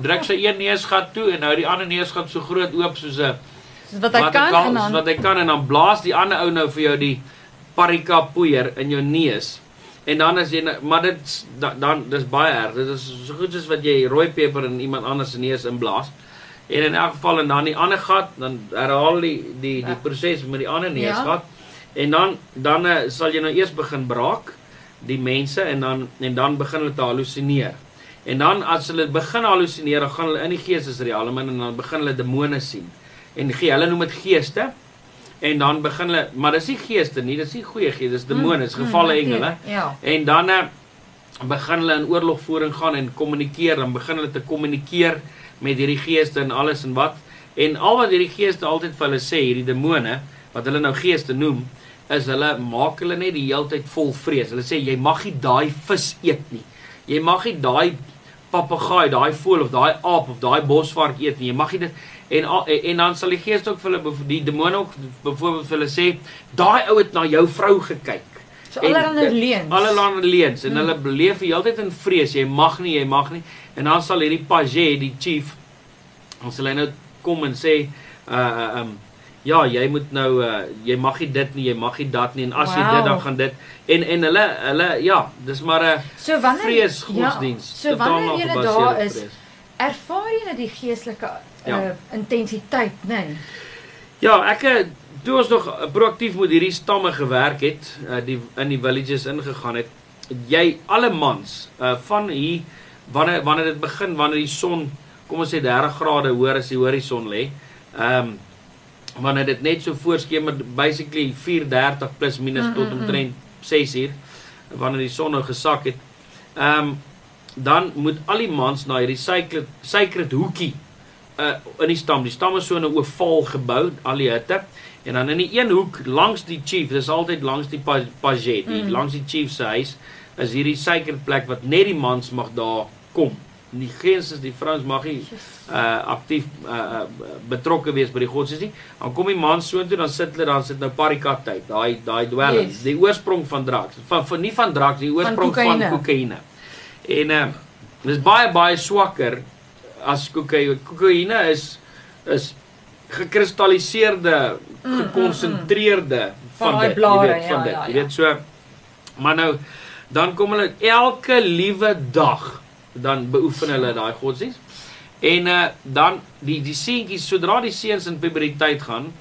druk sy een neusgat toe en nou die ander neusgat so groot oop soos 'n Soos wat hy wat kan kan, en dan wat hy kan en dan blaas die ander ou nou vir jou die parika poeier in jou neus. En dan as jy nou- maar dit dan, dan dis baie erg. Dit is so goed soos wat jy rooi peper in iemand anders se neus inblaas. En in elk geval en dan die ander gat, dan herhaal die die die Ja. proses met die ander Ja. neusgat. En dan dan uh, sal jy nou eers begin braak die mense en dan en dan begin hulle te hallusineer. En dan as hulle begin hallusineer, dan gaan hulle in die geestesrealm in en dan begin hulle demone sien. En gee, hulle noem dit geeste. En dan begin hulle, maar dis nie geeste nie, dis nie goeie geeste, dis demone, dis gevalle Mm, engele. Ja. En dan uh, begin hulle in oorlogvoering gaan en kommunikeer, dan begin hulle te kommunikeer met hierdie geeste en alles en wat. En al wat hierdie geeste altyd vir hulle sê, hierdie demone wat hulle nou geeste noem, is hulle maak hulle net die heeltyd vol vrees. Hulle sê jy mag nie daai vis eet nie. Jy mag nie daai papegaai, daai voël of daai aap of daai bosvark eet nie. Jy mag nie dit en en, dan sal die gees ook vir hulle die demone ook byvoorbeeld vir hulle sê daai ou het na jou vrou gekyk. So En allerlei dit- leuns. Allerlei leuns en Hmm. hulle beleef die hele tyd in vrees. Jy mag nie, jy mag nie. En dan sal hierdie page, die chief, sal hy nou kom en sê uh uh um ja, jy moet nou uh jy mag nie dit nie, jy mag nie dat nie en as jy Wow. dit dan gaan dit en en hulle hulle ja, dis maar 'n So wanneer vreesgodsdiens. Ja, so wanneer jy daar is, vrees. ervaar jy net die geestelike Ja. uh, intensiteit, nê? Nee? Ja, ek het toe ons nog eh, proaktief met hierdie stamme gewerk het, uh, die in die villages ingegaan het, het jy alle mans uh van hier wanneer wanneer dit begin, wanneer die son kom ons sê 30 grade hoër as die horison lê. Ehm um, wanneer dit net so voorskemer basically 4:30 plus minus Mm, tot mm, mm. omtrent 6 uur wanneer die son nou gesak het. Ehm um, dan moet al die mans na hierdie sacred sacred hoekie uh in die stam. Die stam is so 'n ovaal gebou, al die hutte. En dan in die een hoek langs die chief, dis altyd langs die pa- paget, die Mm. langs die chief se huis, is hierdie sacred plek wat net die mans mag daar kom. Die geens die vrouens mag nie uh aktief uh, uh betrokke wees by die godsdienst nie. Dan kom die mans so toe dan sit hulle dan sit nou parikat tyd, daai daai dwelm, Yes. die oorsprong van draks. Van, van nie van draks, die oorsprong van kokaine. kokaine. En uh dis baie baie swakker as kokaine. Kokaine is is gekristalliseerde, Mm, mm, gekonsentreerde Van van dit, blare, jy weet, van ja, dit. ja, Jy ja. weet so maar nou dan kom hulle elke liewe dag dan beoefen hulle daai godsdienst. En uh dan die die seentjies sodra die seuns in puberteit gaan,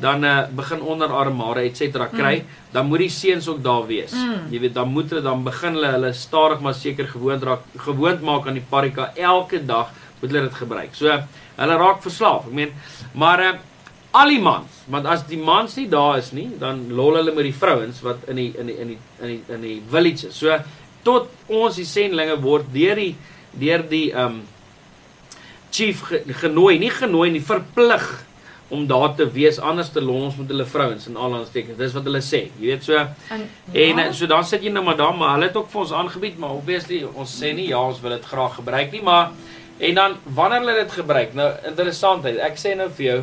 dan uh begin onderarmare et cetera kry, mm. dan moet die seuns ook daar wees. Mm. Jy weet, dan moet hulle dan begin hulle hulle stadig maar seker gewoond raak gewoond maak aan die parika elke dag moet hulle dit gebruik. So hulle raak verslaaf. Ek meen, maar uh al die mans, want as die mans nie daar is nie, dan lol hulle met die vrouens wat in die in die in die in die in die villages. So tot ons die sendlinge word deur die deur die um chief ge, genooi, nie genooi nie, verplig om daar te wees anders te lol ons met hulle vrouens en al ons tekens. Dis wat hulle sê. Jy weet so En, En ja. so dan sit jy nou maar daar, maar hulle het ook vir ons aangebied, maar obviously ons sê nie ja, ons wil dit graag gebruik nie, maar en dan wanneer hulle dit gebruik, nou interessantheid, ek sê nou vir jou,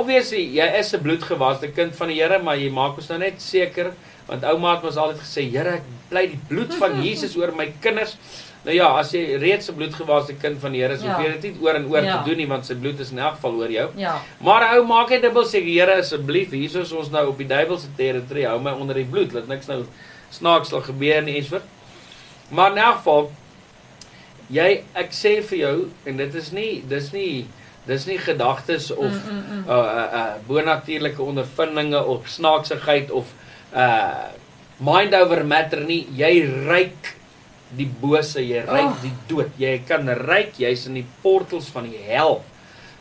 obviously jy is 'n bloedgewaste kind van die Here, maar jy maak ons nou net seker want ouma het ons altyd gesê, Here, ek bly die bloed van Jesus oor my kinders. Nou ja, as jy reeds 'n bloedgewaste kind van die Here is, Ja. hoef jy dit nie oor en oor Ja. te doen nie, want sy bloed is in elk geval oor jou. Ja. Maar ou maak net dubbel seker, Here asseblief, hier is ons nou op die duiwelse territorie, hou my onder die bloed, laat niks nou snaaks sal gebeur nie, ensovoort. Maar in elk geval jy ek sê vir jou en dit is nie dis nie dis nie gedagtes of Mm, mm, mm. uh uh, uh bonatuurlike ondervindinge of snaaksigheid of uh mind over matter nie. Jy ryk die bose jy ryk Oh. die dood. Jy kan ryk jy's in die portals van die hel.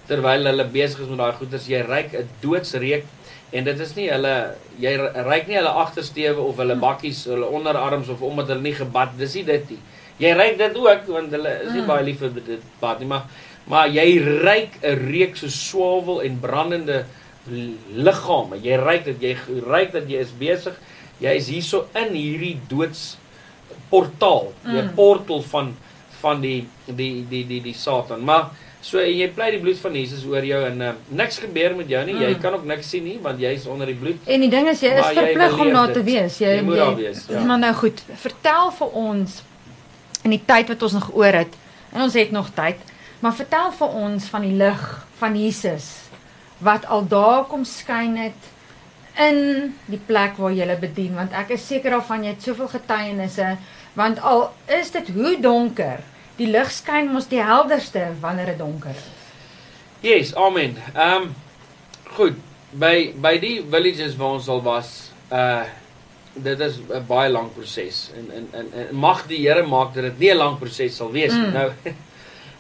Terwyl hulle besig is met daai goeders jy ryk 'n doodsreek en dit is nie hulle jy ryk nie hulle agtersteewe of hulle bakkies hulle onderarms of omdat hulle nie gebad dis nie dit nie. Jy ryk dit ook want hulle is nie Mm. baie lief vir dit bad nie maar maar jy ryk 'n reuk so swavel en brandende l- liggame jy ryk dit jy ryk dat jy is besig jy is hierso in hierdie doods portaal die Mm. portal van van die die die die die Satan maar so jy pleit die bloed van Jesus oor jou en uh, niks gebeur met jou nie jy Mm. kan ook niks sien nie want jy's onder die bloed En die ding is jy is jy verplig om daar te wees. Jy, Jy moet daar wees, ja. Maar nou goed, vertel vir ons in die tyd wat ons nog oor het. En ons het nog tyd. Maar vertel vir ons van die lig van Jesus wat al daar kom skyn het in die plek waar jy bedien want ek is seker daarvan jy het soveel getuienisse want al is dit hoe donker die lig skyn mos die helderste wanneer dit donker is. Yes, amen. Ehm um, goed, by by die villages waar ons al was, uh dit is 'n baie lang proses en en en, en mag die Here maak dat dit nie 'n lang proses sal wees nie. Mm. Nou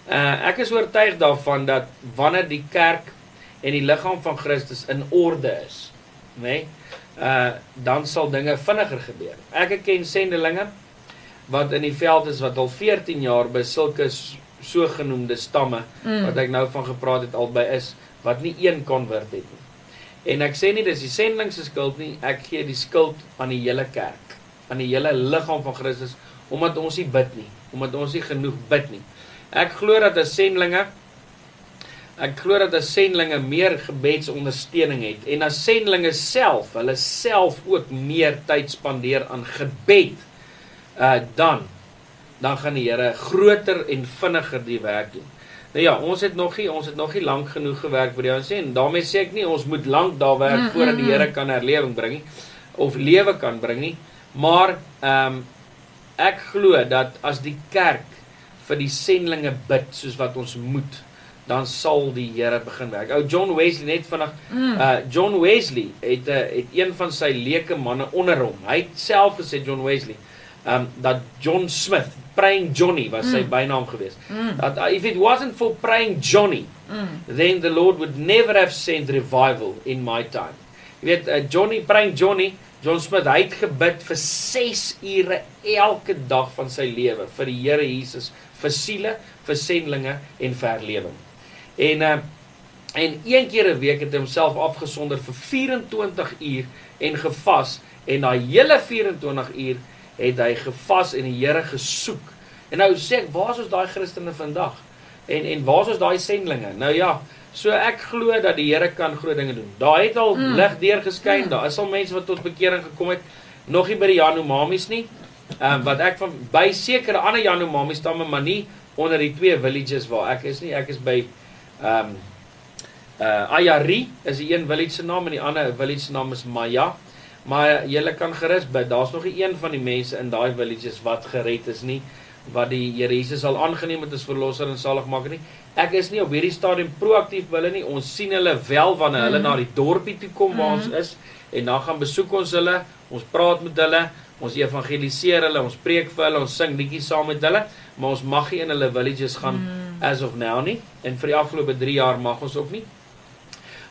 uh ek is oortuig daarvan dat wanneer die kerk en die liggaam van Christus in orde is, nê? Nee, uh dan sal dinge vinniger gebeur. Ek ken sendelinge wat in die veld is wat al 14 jaar by sulke sogenaamde stamme Mm. wat ek nou van gepraat het albei is wat nie een konvert het nie. En ek sê nie dis die sending se skuld nie, ek gee die skuld aan die hele kerk, aan die hele liggaam van Christus omdat ons nie bid nie, omdat ons nie genoeg bid nie. Ek glo dat as sendlinge ek glo dat as sendlinge meer gebedsondersteuning het en as sendlinge self, hulle self ook meer tyd spandeer aan gebed, uh dan dan gaan die Here groter en vinniger die werk doen. Nou ja, ons het nog nie ons het nog nie lank genoeg gewerk by die sê en daarmee sê ek nie ons moet lank daar werk Mm, voordat mm, die Here mm. kan herlewing bring nie of lewe kan bring nie. Maar ehm um, ek glo dat as die kerk vir die sendlinge bid soos wat ons moet, dan sal die Here begin werk. Ou John Wesley net vandag Mm. uh John Wesley het 'n uh, het een van sy leuke manne onder hom. Hy het self gesê John Wesley um dat John Smith, praying Johnny was sy Mm. bynaam geweest. Mm. Dat uh, if it wasn't for praying Johnny, Mm. then the Lord would never have sent revival in my time. Jy weet uh, Johnny praying Johnny, John Smith, hy het gebid vir 6 ure elke dag van sy lewe vir die Here Jesus, vir siele, vir sendlinge en vir herlewing. En uh en een keer 'n week het hy homself afgesonder vir 24 uur en gevas en daai hele 24 uur het hy gevas en die Here gesoek. En nou sê ek, waar is ons daai Christene vandag? En en waar is ons daai sendlinge? Nou ja, so ek glo dat die Here kan groot dinge doen. Daar het al Mm. lig deurgeskyn, Mm. daar is al mense wat tot bekering gekom het, nog nie by die Yanomamies nie. Ehm um, wat ek van by sekere ander Yanomami stamme, maar nie onder die twee villages waar ek is nie. Ek is by ehm um, uh Ayari is die een village se naam en die ander village se naam is Maya. Maar julle kan gerus bid. Daar's nog nie een van die mense in daai villages wat gered is nie wat die Here Jesus al aangeneem het as verlosser en saligmaker nie. Ek is nie op hierdie stadium proaktief by hulle nie. Ons sien hulle wel wanneer hulle Mhm. na die dorpie toe kom waar ons Mhm. is en dan gaan besoek ons hulle. Ons praat met hulle, ons evangeliseer hulle, ons preek vir hulle, ons sing liedjies saam met hulle, maar ons mag nie in hulle villages gaan Mm. As of now nie en vir die afgelope 3 jaar mag ons ook nie.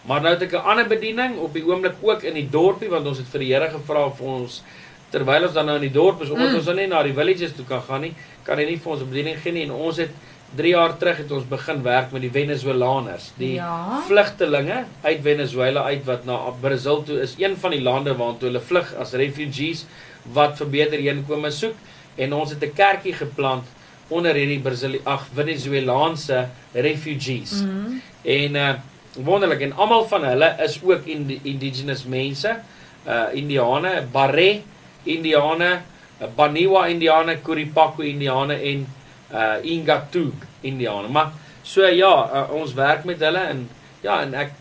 Maar nou het ek 'n ander bediening op die oomblik ook in die dorpie want ons het vir die Here gevra vir ons terwyl ons dan nou in die dorp is omdat Mm. ons nou net na die villages toe kan gaan nie, kan hy nie vir ons 'n bediening gee nie en ons het 3 jaar terug het ons begin werk met die Venezolaners, die Ja. vlugtelinge uit Venezuela uit wat na Brazil toe is, een van die lande waartoe hulle vlug as refugees wat vir beter heenkome soek en ons het 'n kerkie geplant onder hierdie Brazil ag Venezuelaanse refugees. Mm. En uh wonderlik en almal van hulle is ook in indigenous mense. Uh Indiane, Barre Indiane, Baniwa Indiane, Kuripaku Indiane en uh Ingatoog Indiane. Maar so ja, uh, ons werk met hulle en ja en ek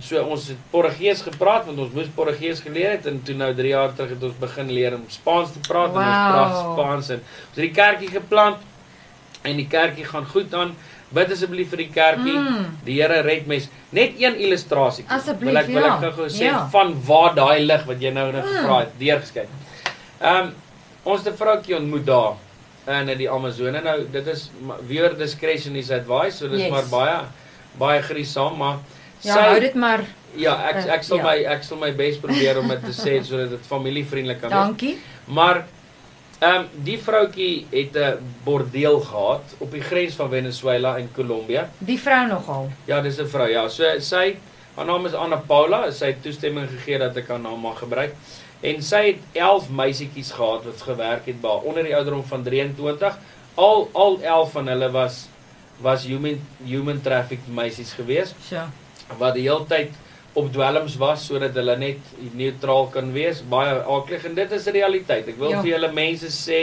so ons het Portugees gepraat want ons moes Portugees geleer het en toe nou 3 jaar terug het ons begin leer om Spaans te praat wow. en ons praat Spaans en ons het die kerkie geplant en die kerkie gaan goed aan. Bid asseblief vir die kerkie. Mm. Die Here red mes. Net een illustrasie. Asseblief. Wil ek wil ek ja. gou sê ja. van waar daai lig wat jy nou net mm. gevra het deurgeskyn. Ehm um, ons het 'n vroutjie ontmoet daar in die Amazone. Nou dit is weer discretion is advice, so dis yes. maar baie baie griesaam, maar Ja, sy, hou dit maar. Ja, ek uh, ek sal ja. my ek sal my bes probeer om dit te sê sodat dit familievriendelik kan wees. Dankie. Maar ehm um, die vroutjie het 'n bordeel gehad op die grens van Venezuela en Kolombia. Die vrou nogal. Ja, dis 'n vrou. Ja, so sy haar naam is Anna Paula. Sy het toestemming gegee dat ek haar naam mag gebruik. En sy het 11 meisietjies gehad wat gewerk het by onder die ouderdom van 23. Al al 11 van hulle was was human human trafficked meisies gewees. Ja wat die hele tyd op dwelms was sodat hulle net neutraal kan wees. Baie aklig en dit is realiteit. Ek wil ja. vir julle mense sê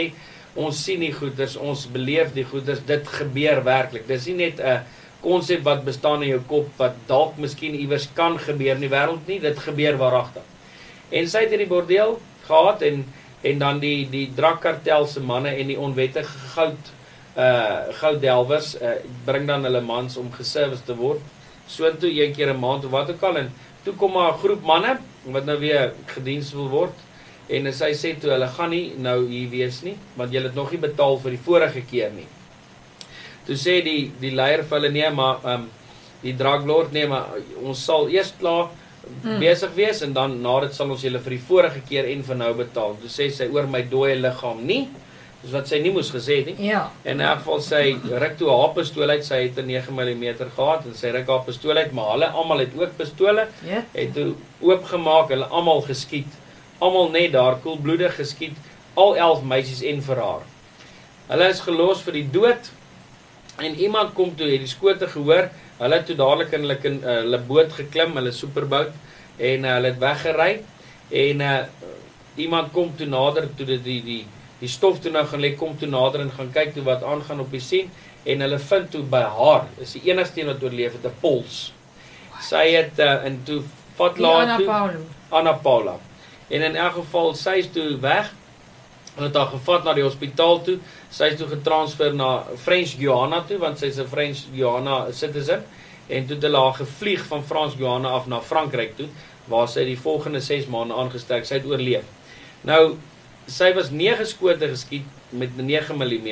ons sien die goeders, ons beleef die goeders. Dit gebeur werklik. Dis nie net 'n konsep wat bestaan in jou kop wat dalk miskien iewers kan gebeur in die wêreld nie. Dit gebeur waaragtig. En sy het hierdie bordeel gehad en en dan die die drakkartel se manne en die onwettige goud uh gouddelwers uh, bring dan hulle mans om geservice te word soontoe een keer 'n maand of wat ook al en toe kom maar 'n groep manne wat nou weer gediens wil word en sy sê toe hulle gaan nie nou hier wees nie want julle het nog nie betaal vir die vorige keer nie. Toe sê die die leier vir hulle nee maar ehm um, die draglord nee maar ons sal eers klaar hmm. besig wees en dan na dit sal ons julle vir die vorige keer en vir nou betaal. Toe sê sy oor my dooie liggaam nie. Dis wat sy nie moes gesê het nie. Ja. En in elk geval sy ruk toe haar pistool uit. Sy het 'n 9 mm gehad en sy ruk haar pistool uit, maar hulle almal het ook pistole. Ja. Het toe oopgemaak, hulle almal geskiet. Almal net daar koelbloedig geskiet, al 11 meisies en vir haar. Hulle is gelos vir die dood. En iemand kom toe, het die skote gehoor. Hulle het toe dadelik in hulle in uh, hulle boot geklim, hulle superboot en uh, hulle het weggery. En uh, iemand kom toe nader toe die die, die die stof toe nou gaan lê kom toe nader en gaan kyk toe wat aangaan op die sien en hulle vind toe by haar is die enigste een wat oorleef het 'n pols. Sy het uh, in toe vat laat toe Anna Paula. En in elk geval sy is toe weg. Hulle het haar gevat na die hospitaal toe. Sy is toe getransfer na French Guiana toe want sy's 'n French Guiana citizen en toe het hulle haar gevlieg van Frans Guiana af na Frankryk toe waar sy die volgende 6 maande aangestek. Sy het oorleef. Nou sy was 9 skote geskiet met 9 mm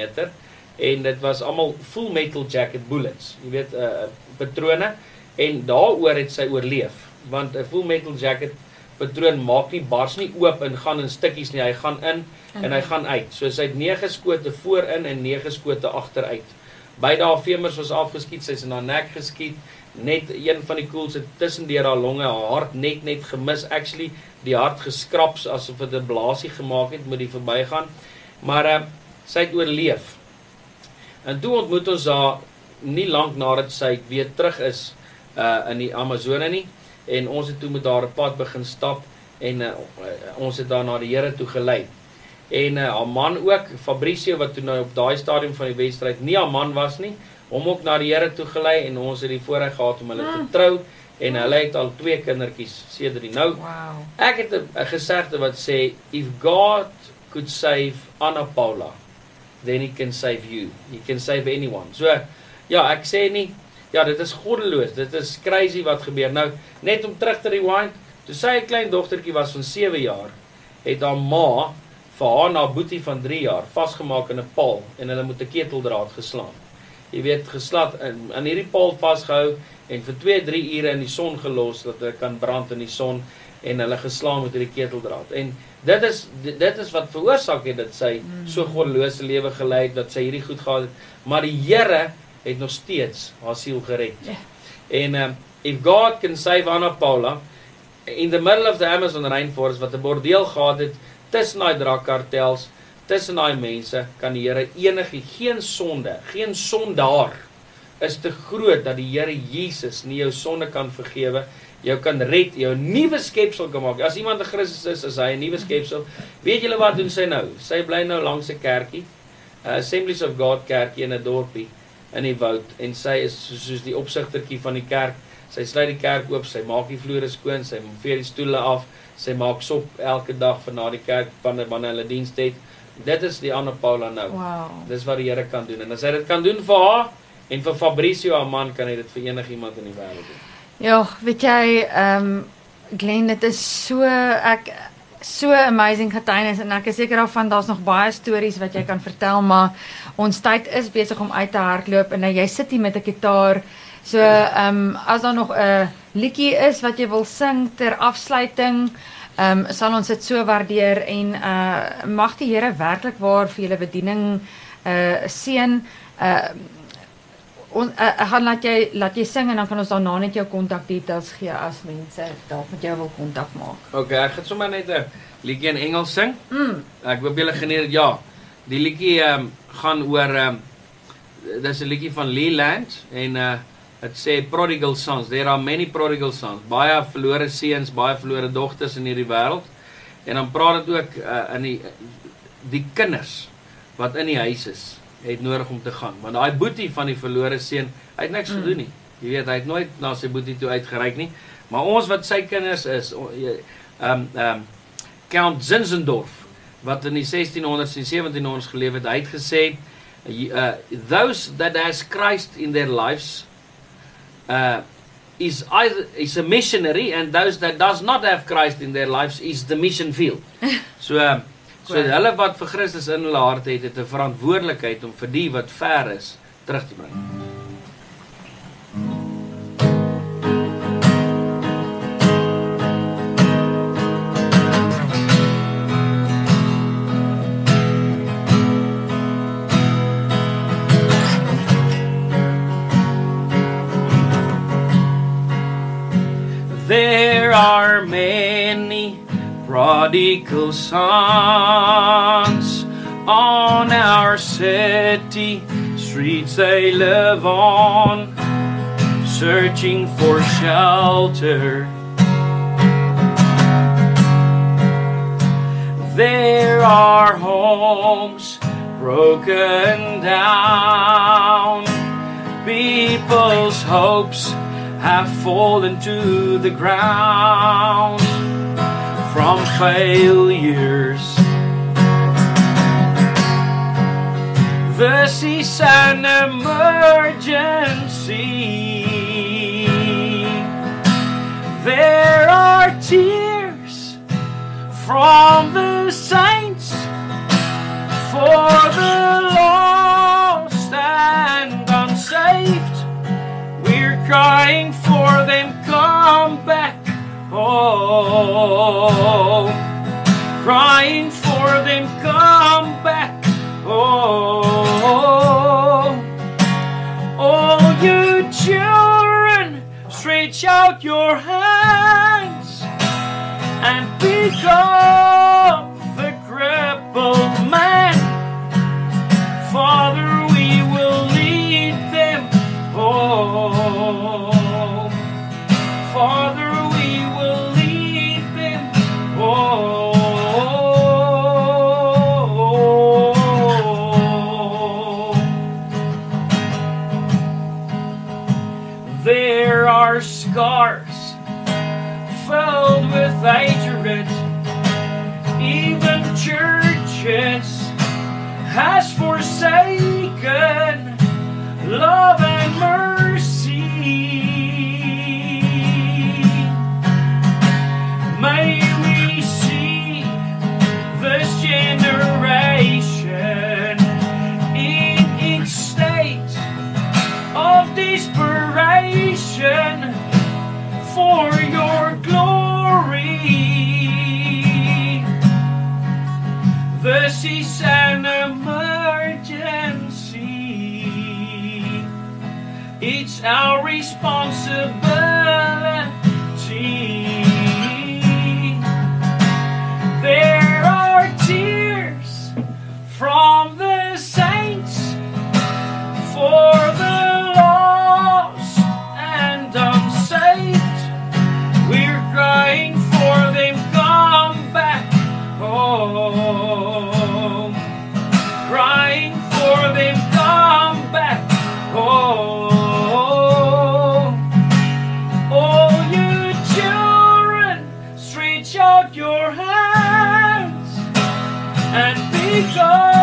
en dit was almal full metal jacket bullets. Jy weet 'n uh, patrone en daaroor het sy oorleef want 'n full metal jacket patroon maak nie bars nie oop en gaan in stukkies nie. Hy gaan in en hy gaan uit. So sy het 9 skote voorin en 9 skote agteruit. Beide haar femurs was afgeskiet, sy's in haar nek geskiet. Net een van die koels het tussendeur haar longe, haar hart net net gemis. Actually, die hart geskraps asof dit 'n blaasie gemaak het met die verbygaan. Maar uh, sy het oorleef. En toe ontmoet ons haar nie lank nadat sy weer terug is uh in die Amazone nie en ons het toe met haar 'n pad begin stap en uh, ons het daar na die Here toe gelei en uh, haar man ook Fabricio wat toe nou op daai stadium van die wedstryd nie haar man was nie hom ook na die Here toe gelei en ons het die voorreg gehad om hulle te ah. trou en hulle het al twee kindertjies sedert die nou. Wow. ek het 'n gesegde wat sê if God could save Anna Paula then he can save you. He can save anyone. So ja ek sê nie ja dit is goddeloos. Dit is crazy wat gebeur. Nou net om terug te rewind toe sy 'n klein dogtertjie was van 7 jaar het haar ma vir haar na boetie van 3 jaar vasgemaak in 'n paal en hulle moet 'n keteldraad geslaan. Jy weet, geslat in aan hierdie paal vasgehou en vir 2-3 ure in die son gelos dat hy kan brand in die son en hulle geslaan met hierdie keteldraad. En dit is dit is wat veroorsaak het dat sy mm. so goddelose lewe gelei het dat sy hierdie goed gehad het, maar die Here het nog steeds haar siel gered. Yeah. En um, if God can save Anna Paula in the middle of the Amazon rainforest wat 'n bordeel gehad het tussen daai drakkartels, tussen daai mense kan die Here enige geen sonde, geen sondaar is te groot dat die Here Jesus nie jou sonde kan vergewe, jou kan red, jou nuwe skepsel kan maak. As iemand 'n Christus is, is hy 'n nuwe skepsel. Weet julle wat doen sy nou? Sy bly nou langs 'n kerkie, Assemblies of God kerkie in 'n dorpie in die woud en sy is soos die opsigtertjie van die kerk Sy sluit die kerk oop, sy maak die vloere skoon, sy vee die stoele af, sy maak sop elke dag vir na die kerk wanneer wanneer hulle diens het. Dit is die Anna Paula nou. Wow. Dis wat die Here kan doen. En as hy dit kan doen vir haar en vir Fabricio haar man, kan hy dit vir enigiemand in die wêreld doen. Ja, weet jy, ehm um, Glenn, dit is so ek so amazing getuienis en ek is seker daarvan daar's nog baie stories wat jy kan vertel, maar ons tyd is besig om uit te hardloop en nou jy sit hier met 'n gitaar. So, ehm um, as daar nog 'n liedjie is wat jy wil sing ter afsluiting, ehm um, sal ons dit so waardeer en uh mag die Here werklik waar vir julle bediening uh seën. Uh ons uh, ek gaan laat jy laat jy sing en dan kan ons daarna net jou kontak details gee as mense dalk met jou wil kontak maak. Okay, ek gaan sommer net 'n liedjie in Engels sing. Mm. Ek hoop julle geniet dit. Ja. Die liedjie ehm um, gaan oor ehm um, dis 'n liedjie van Leland en uh dit sê prodigal sons. There are many prodigal sons. Baie verlore seuns, baie verlore dogters in hierdie wêreld. En dan praat dit ook uh, in die die kinders wat in die huis is het nodig om te gaan. Want daai boetie van die verlore seun, hy het niks mm. gedoen nie. Jy weet, hy het nooit na sy boetie toe uitgereik nie. Maar ons wat sy kinders is, ehm um, ehm um, Count Zinzendorf wat in die 1600s en 1700s geleef het, hy het gesê uh those that has Christ in their lives uh is either is a missionary and those that does not have Christ in their lives is the mission field. So uh, So hulle wat vir Christus in hulle hart het, het 'n verantwoordelikheid om vir die wat ver is terug te bring. Prodigal sons. On our city streets they live on searching for shelter. There are homes broken down. People's hopes have fallen to the ground from failures. This is an emergency. There are tears from the saints for the lost and unsaved. We're crying for them, come back home, crying for them, come back. Oh, you children, stretch out your hands and pick up the crippled man. go.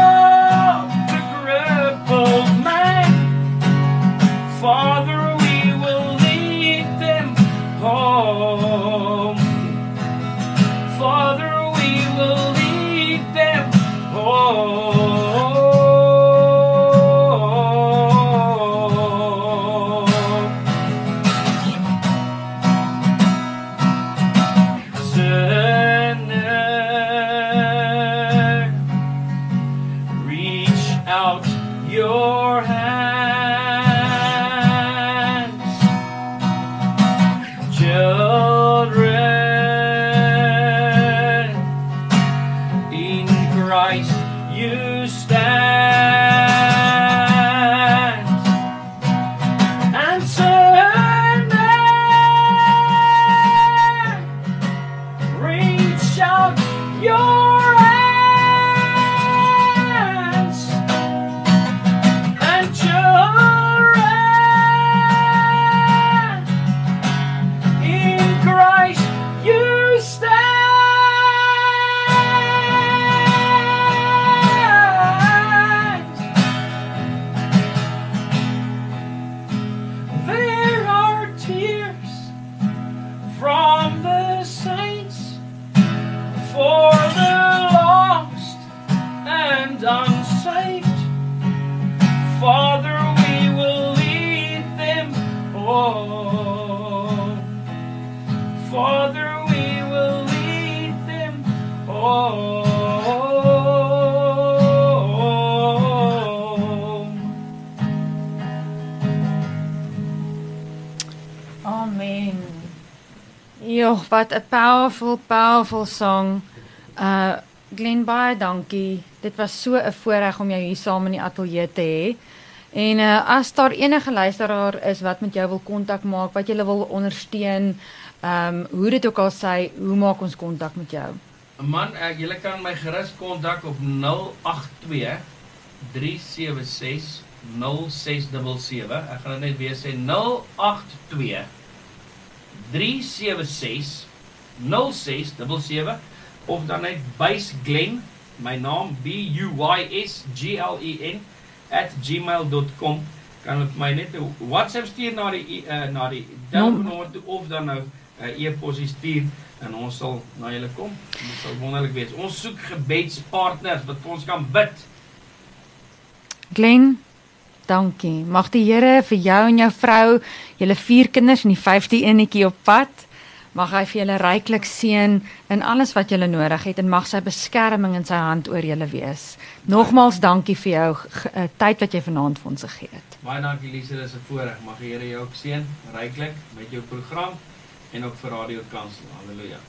Wat 'n powerful powerful song. Uh Glen baie dankie. Dit was so 'n voorreg om jou hier saam in die ateljee te hê. En uh as daar enige luisteraar is wat met jou wil kontak maak, wat jy wil ondersteun, ehm um, hoe dit ook al sê, hoe maak ons kontak met jou? Man, ek julle kan my gerus kontak op 082 376 0677. Ek gaan dit net weer sê 082 376 0677 of dan net Bys Glen, my naam B U Y S G L E N @gmail.com kan hulle my net 'n WhatsApp stuur na die uh, na die telefoonnommer toe of dan nou 'n uh, e-posie stuur en ons sal na julle kom. Dit sal wonderlik wees. Ons soek gebedspartners wat vir ons kan bid. Glen, dankie. Mag die Here vir jou en jou vrou, julle vier kinders en die vyfde enetjie op pad, mag hy vir julle ryklik seën in alles wat julle nodig het en mag sy beskerming in sy hand oor julle wees. Nogmaals dankie vir jou eh, tyd wat jy vanaand vir ons gegee het. Baie dankie Lise, dis 'n voorreg. Mag die Here jou ook seën ryklik met jou program en ook vir Radio Kansel. Halleluja.